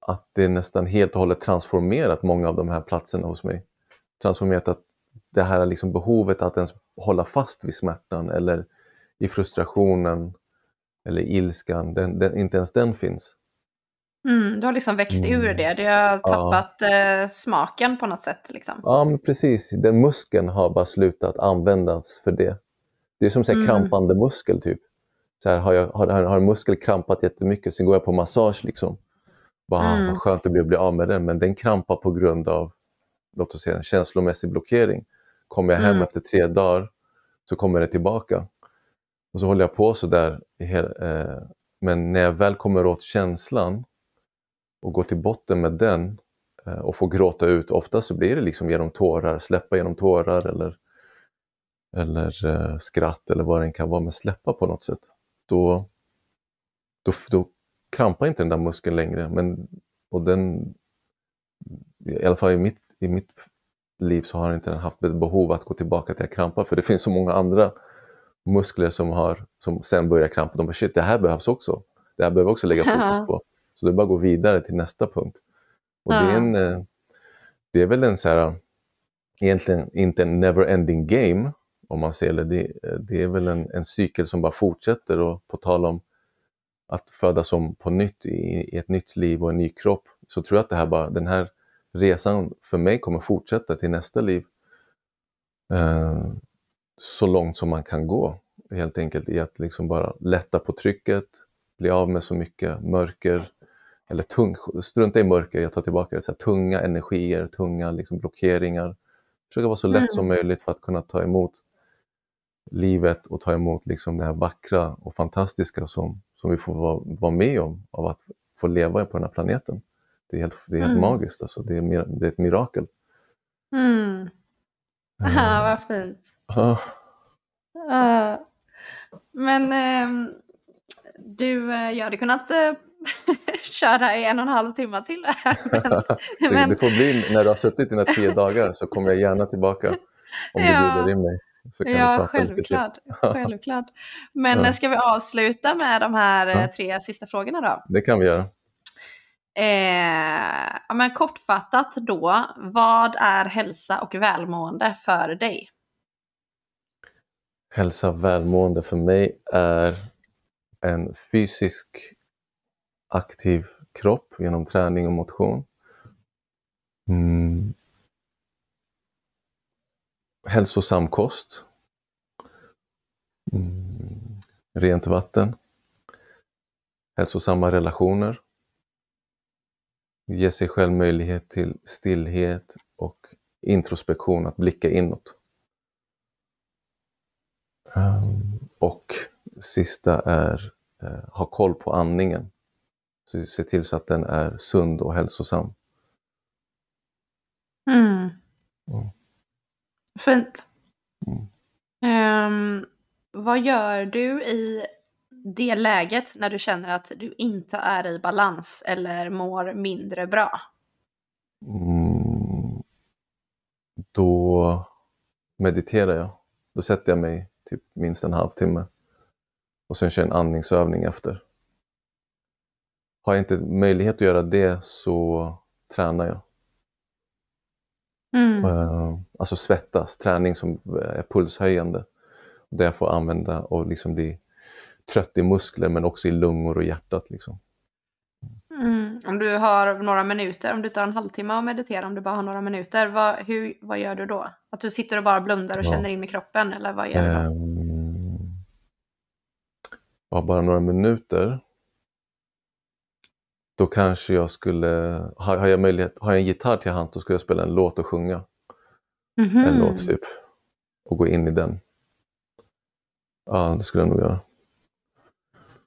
att det är nästan helt och hållet transformerat många av de här platserna hos mig. Transformerat att det här liksom behovet att ens hålla fast vid smärtan eller i frustrationen eller ilskan, den, den, inte ens den finns. Mm, du har liksom växt mm. ur det, du har tappat ja. eh, smaken på något sätt. Liksom. Ja, men precis. Den muskeln har bara slutat användas för det. Det är som en mm. krampande muskel typ. Så här, har, jag, har, har en muskel krampat jättemycket, sen går jag på massage liksom. Bara, mm. Vad skönt det blir att bli av med den, men den krampar på grund av låt oss säga en känslomässig blockering. Kommer jag hem mm. efter tre dagar så kommer det tillbaka. Och så håller jag på sådär. Eh, men när jag väl kommer åt känslan och går till botten med den eh, och får gråta ut, ofta så blir det liksom genom tårar, släppa genom tårar eller, eller eh, skratt eller vad det kan vara, men släppa på något sätt. Då, då, då krampar inte den där muskeln längre. Men, och den, I alla fall i mitt, i mitt liv så har inte den haft ett behov att gå tillbaka till att krampa för det finns så många andra muskler som, har, som sen börjar krampa. De bara shit, det här behövs också. Det här behöver också lägga fokus på. Så det är bara att gå vidare till nästa punkt. Och ja. det, är en, eh, det är väl en så här, egentligen inte en never-ending game om man ser det. Det, det är väl en, en cykel som bara fortsätter och på tal om att födas om på nytt i, i, ett nytt liv och en ny kropp så tror jag att det här bara, den här resan för mig kommer fortsätta till nästa liv. Eh, så långt som man kan gå helt enkelt i att liksom bara lätta på trycket, bli av med så mycket mörker, eller tung, strunta i mörker, jag tar tillbaka det, så här, tunga energier, tunga liksom, blockeringar. Försöka vara så lätt mm. som möjligt för att kunna ta emot livet och ta emot liksom det här vackra och fantastiska som, som vi får vara, vara med om av att få leva på den här planeten. Det är helt, det är helt mm. magiskt, alltså. det, är, det är ett mirakel. Mm. [LAUGHS] Aha, vad fint. Uh. Uh. Men du, eh, jag hade kunnat eh, [LAUGHS] köra i en och en halv timme till här. Men, [LAUGHS] men... Det får bli när du har suttit dina tio [LAUGHS] dagar så kommer jag gärna tillbaka om ja. du bjuder in mig. ja, självklart. självklart. Men ja. ska vi avsluta med de här ja. tre sista frågorna då? Det kan vi göra. Eh, ja, men kortfattat då, vad är hälsa och välmående för dig? Hälsa och välmående för mig är en fysisk aktiv kropp genom träning och motion. Mm. Hälsosam kost. Mm. Rent vatten. Hälsosamma relationer ge sig själv möjlighet till stillhet och introspektion, att blicka inåt. Ehm, och sista är eh, ha koll på andningen. Så se till så att den är sund och hälsosam. Mm. Mm. Fint. Um, vad gör du i det läget när du känner att du inte är i balans eller mår mindre bra? Mm, då mediterar jag. Då sätter jag mig typ minst en halvtimme och sen kör jag en andningsövning efter. Har jag inte möjlighet att göra det så tränar jag. Mm. Uh, alltså svettas, träning som är pulshöjande. Där jag får använda och liksom bli trött i muskler men också i lungor och hjärtat. Liksom. Mm. Om du har några minuter, om du tar en halvtimme och mediterar, om du bara har några minuter, vad, hur, vad gör du då? Att du sitter och bara blundar och ja. känner in med kroppen eller vad gör du då? Um, ja, bara några minuter. Då kanske jag skulle, har, jag möjlighet, har jag en gitarr till hand, då skulle jag spela en låt och sjunga. Mm -hmm. En låt typ. Och gå in i den. Ja, det skulle jag nog göra.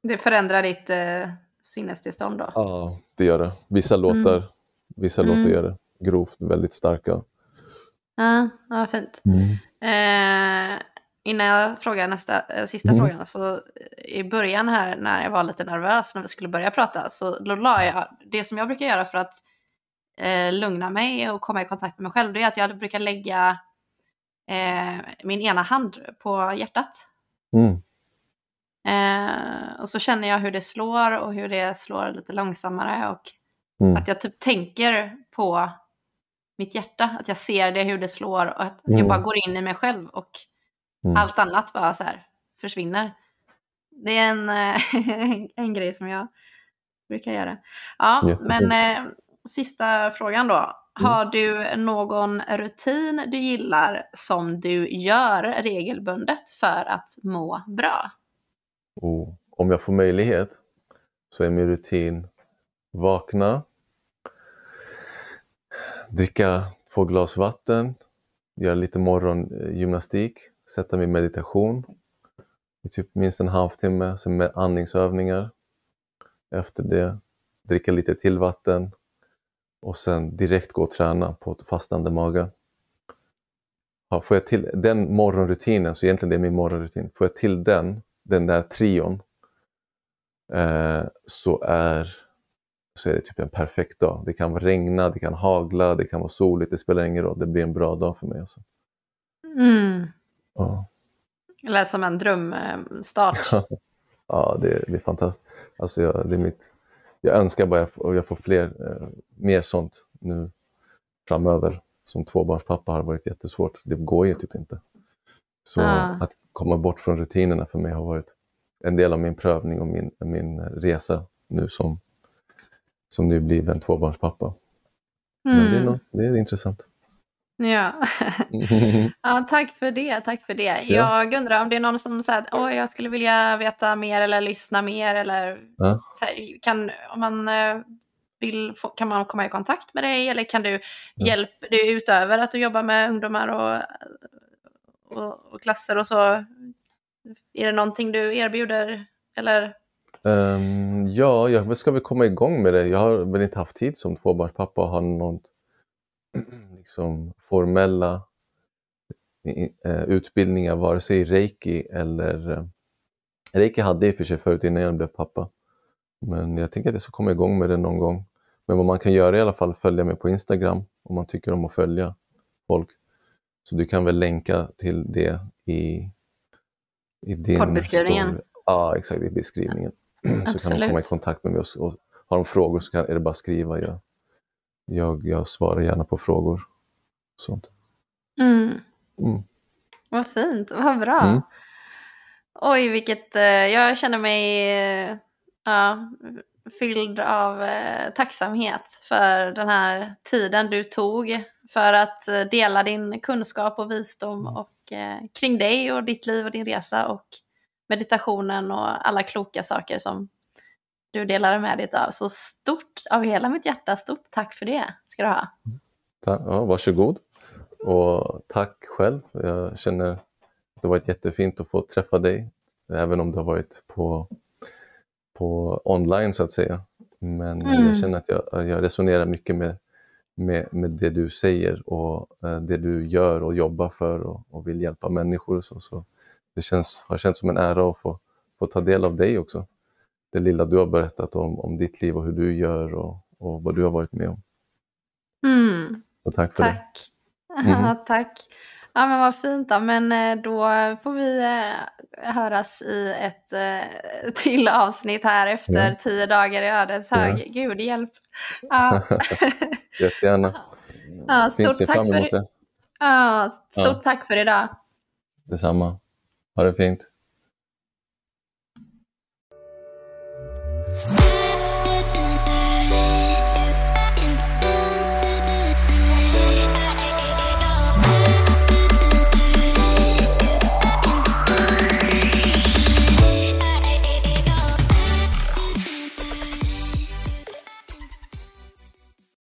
Det förändrar ditt eh, sinnestillstånd då? Ja, det gör det. Vissa mm. låtar, mm. vissa mm. låtar gör det grovt, väldigt starka. Ja, ja fint. Mm. Eh, innan jag frågar nästa, eh, sista mm. frågan, så eh, i början här när jag var lite nervös när vi skulle börja prata, så då la jag, det som jag brukar göra för att eh, lugna mig och komma i kontakt med mig själv, det är att jag brukar lägga eh, min ena hand på hjärtat. Mm. Eh, och så känner jag hur det slår och hur det slår lite långsammare och mm. att jag typ tänker på mitt hjärta, att jag ser det, hur det slår och att mm. jag bara går in i mig själv och mm. allt annat bara så här försvinner. Det är en, [LAUGHS] en grej som jag brukar göra. Ja, Jättefint. men eh, sista frågan då. Mm. Har du någon rutin du gillar som du gör regelbundet för att må bra? Och om jag får möjlighet så är min rutin vakna, dricka två glas vatten, göra lite morgongymnastik, sätta mig i meditation i typ minst en halvtimme, sen med andningsövningar. Efter det dricka lite till vatten och sen direkt gå och träna på fastande mage. Ja, får jag till den morgonrutinen, så egentligen det är min morgonrutin, får jag till den den där trion eh, så, är, så är det typ en perfekt dag. Det kan regna, det kan hagla, det kan vara soligt, det spelar ingen roll. Det blir en bra dag för mig. Alltså. Mm. Ja. Det lät som en drömstart. [LAUGHS] ja, det, det är fantastiskt. Alltså jag, det är mitt, jag önskar bara att jag, jag får fler, eh, mer sånt nu framöver. Som tvåbarnspappa har varit jättesvårt. Det går ju typ inte. Så ah. att komma bort från rutinerna för mig har varit en del av min prövning och min, min resa nu som, som nybliven tvåbarnspappa. Mm. Men det är, mm. något, det är intressant. Ja. [LAUGHS] ja, tack för det. Tack för det. Ja. Jag undrar om det är någon som säger att oh, jag skulle vilja veta mer eller lyssna mer eller ja. här, kan, om man eh, vill, kan man komma i kontakt med dig eller kan du ja. hjälpa dig utöver att du jobbar med ungdomar och och, och klasser och så. Är det någonting du erbjuder eller? Um, ja, jag ska väl komma igång med det. Jag har väl inte haft tid som tvåbarnspappa att ha någon liksom, formella uh, utbildningar, vare sig reiki eller uh, Reiki hade jag i och för sig förut innan jag blev pappa. Men jag tänker att jag ska komma igång med det någon gång. Men vad man kan göra i alla fall, följa mig på Instagram om man tycker om att följa folk. Så du kan väl länka till det i, i din Poddbeskrivningen? Story. Ja, exakt, i beskrivningen. Absolut. [CLEARS THROAT] Så kan de komma i kontakt med mig och, och har de frågor så kan, är det bara att skriva. Jag, jag, jag svarar gärna på frågor. Sånt. Mm. Mm. Vad fint, vad bra. Mm. Oj, vilket, eh, jag känner mig eh, ja, fylld av eh, tacksamhet för den här tiden du tog för att dela din kunskap och visdom mm. och, eh, kring dig och ditt liv och din resa och meditationen och alla kloka saker som du delade med dig av. Så stort av hela mitt hjärta, stort tack för det ska du ha. Ja, varsågod och tack själv. Jag känner det varit jättefint att få träffa dig, även om det har varit på, på online så att säga. Men Mm. jag känner att jag, jag resonerar mycket med, med, med det du säger och eh, det du gör och jobbar för och, och vill hjälpa människor. Och så, så det känns, har känts som en ära att få, få ta del av dig också. Det lilla du har berättat om, om ditt liv och hur du gör och, och vad du har varit med om. Mm. Så tack för det. Tack. Mhm. [LAUGHS] Tack. Ja men vad fint då. Men eh, då får vi eh, höras i ett eh, [LAUGHS] till avsnitt här efter Ja. tio dagar i Ödeshög. Gud hjälp. Ja. [LAUGHS] Jättegärna. Ja, stort tack för det. ja, stort Ja. tack för idag. Detsamma. Ha det fint.